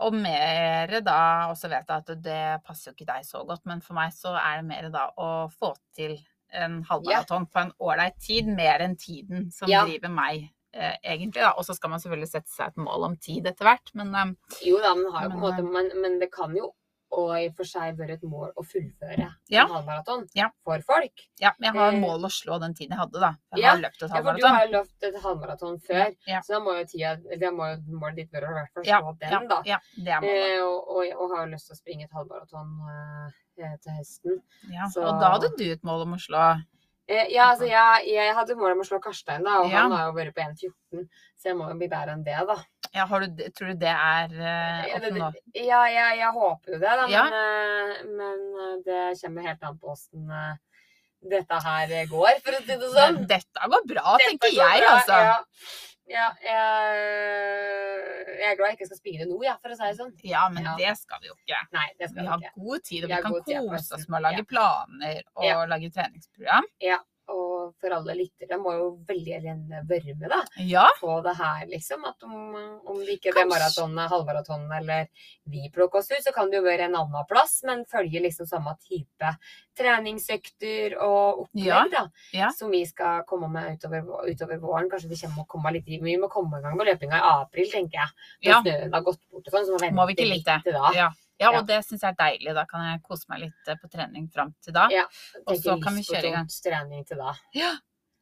S1: Og mer da, og så vet jeg at det passer jo ikke deg så godt, men for meg så er det mer da å få til en halvmaraton på en ålreit tid, mer enn tiden som driver meg, eh, egentlig. da. Og så skal man selvfølgelig sette seg et mål om tid etter hvert, men eh,
S2: Jo da, men, har
S1: Men,
S2: måte, men, men det kan jo og i og for seg vært et mål å fullføre
S1: Ja.
S2: en halvmaraton
S1: Ja.
S2: for folk.
S1: ja, men jeg har
S2: Eh,
S1: mål å slå den tiden jeg hadde, da. Jeg
S2: ja.
S1: har løpt et
S2: Ja, for du har løpt et halvmaraton før,
S1: Ja.
S2: så da må jo tida, det må jo målet ditt være å i hvert fall
S1: Ja,
S2: slå den, da.
S1: ja, det er målet.
S2: Eh, og, og, og har jo lyst til å springe et halvmaraton eh, til høsten.
S1: Ja.
S2: så-
S1: Og da hadde du et mål om å slå
S2: Eh, ja, altså jeg, jeg hadde mål om å slå Karstein, da, og
S1: Ja.
S2: han har jo vært på 1,14, så jeg må jo bli bedre enn det, da.
S1: ja, har du, Tror du det er uh,
S2: Ja,
S1: nå?
S2: Ja, jeg, jeg håper jo det, da,
S1: Ja.
S2: men, eh, men eh, det kommer helt an på åssen eh, dette her går, for å si det sånn.
S1: Men dette går bra,
S2: Dette
S1: tenker
S2: går
S1: jeg,
S2: bra,
S1: altså.
S2: Ja, ja jeg, jeg er glad jeg ikke skal spire nå, ja, for å si det sånn.
S1: Ja, men
S2: Ja.
S1: det skal vi jo ikke.
S2: Nei,
S1: Vi har
S2: ikke.
S1: god tid, og
S2: Vi
S1: vi kan kose oss med å lage
S2: Ja.
S1: planer og
S2: Ja.
S1: lage treningsprogram.
S2: Og for alle lyttere må jo veldig gjerne være med, da.
S1: Ja,
S2: på det her, liksom. At om, om det ikke er maraton, halvmaraton eller vi plukker oss ut, så kan det jo være en annen plass, men følge liksom samme type treningsøkter og opplegg,
S1: Ja,
S2: da.
S1: ja.
S2: Som vi skal komme med utover, utover våren. Kanskje vi kommer å komme litt i Vi må komme i gang med løpinga i april, tenker jeg. Når snøen har gått bort og sånn, så må
S1: Må vi
S2: vente litt
S1: det?
S2: til da.
S1: Ja. og
S2: Ja.
S1: det syns jeg er deilig. Da kan jeg kose meg litt eh, på trening fram til da.
S2: Ja.
S1: Og så kan vi kjøre i gang.
S2: trening til da.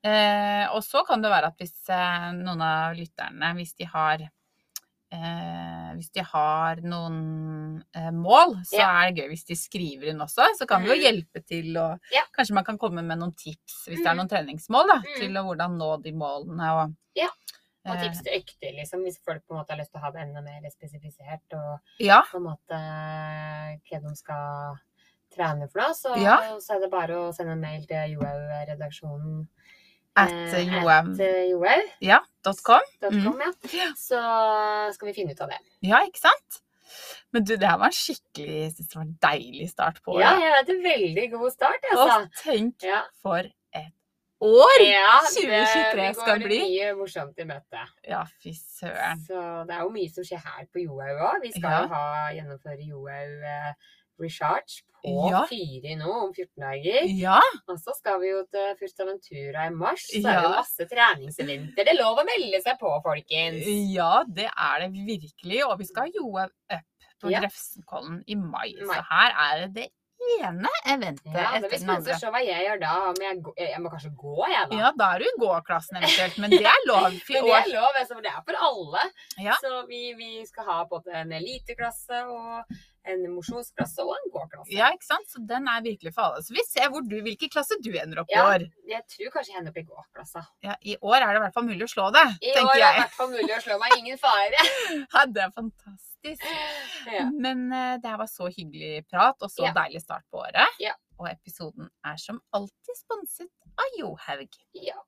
S1: Eh, og så kan det være at hvis eh, noen av lytterne, hvis de har eh, hvis de har noen eh, mål, så
S2: Ja.
S1: er det gøy hvis de skriver inn også. Så kan vi jo
S2: Mhm.
S1: hjelpe til, og
S2: Ja.
S1: kanskje man kan komme med noen tips hvis det er
S2: Mhm.
S1: noen treningsmål, da,
S2: mm.
S1: til hvordan nå de målene. Og,
S2: Ja. Og
S1: eh,
S2: tips til økter, liksom, hvis folk på en måte har lyst til å ha det enda mer spesifisert. og
S1: ja,
S2: på en måte hva de skal trene for noe, så,
S1: Ja.
S2: så er det bare å sende en mail til Johaug-redaksjonen.
S1: at
S2: eh, johaug.com,
S1: ja, dot
S2: ja.
S1: Ja.
S2: Så skal vi finne ut av det.
S1: Ja, ikke sant? Men du, det her var en skikkelig jeg synes det var en deilig start på året.
S2: Ja, jeg vet en Veldig god start,
S1: Og
S2: altså.
S1: tenk
S2: Ja.
S1: for år!
S2: Ja,
S1: 2023
S2: det,
S1: skal
S2: Ja,
S1: det
S2: går mye morsomt i møte.
S1: Ja, fy søren.
S2: Så det er jo mye som skjer her på Johaug òg. Vi skal
S1: Ja.
S2: ha, gjennomføre Johaug eh, Recharge på
S1: Ja.
S2: Fyri nå om 14 dager.
S1: Ja,
S2: Og så skal vi jo til Fuerteventura i mars. Så er det
S1: Ja.
S2: masse treningseventer. Det er lov å melde seg på, folkens.
S1: ja, det er det virkelig. Og vi skal ha Joe Up på
S2: Ja.
S1: Grefsenkollen i mai.
S2: Mai.
S1: Så her er det det ene eventet
S2: Ja, det
S1: etter
S2: blir
S1: den
S2: spennende
S1: andre.
S2: å se hva jeg gjør da. Om jeg, jeg må kanskje gå, jeg, da.
S1: Ja, da er du i gåklassen eventuelt, men det er lov.
S2: Men det er lov, altså, for det er for alle.
S1: Ja.
S2: Så vi, vi skal ha både en eliteklasse og en mosjonsklasse og en gåklasse.
S1: Ja, ikke sant? Så den er virkelig for alle. Så vi ser du, hvilken klasse du ender opp i
S2: Ja.
S1: år.
S2: Jeg tror kanskje jeg ender opp i gåklassa.
S1: Ja, I år er det i hvert fall mulig å slå det,
S2: I
S1: tenker
S2: år er det i hvert fall mulig å slå meg. Ingen fare.
S1: Ja, det er fantastisk.
S2: Ja.
S1: Men uh, det her var så hyggelig prat, og så
S2: Ja.
S1: deilig start på året.
S2: Ja.
S1: Og episoden er som alltid sponset av Johaug.
S2: ja.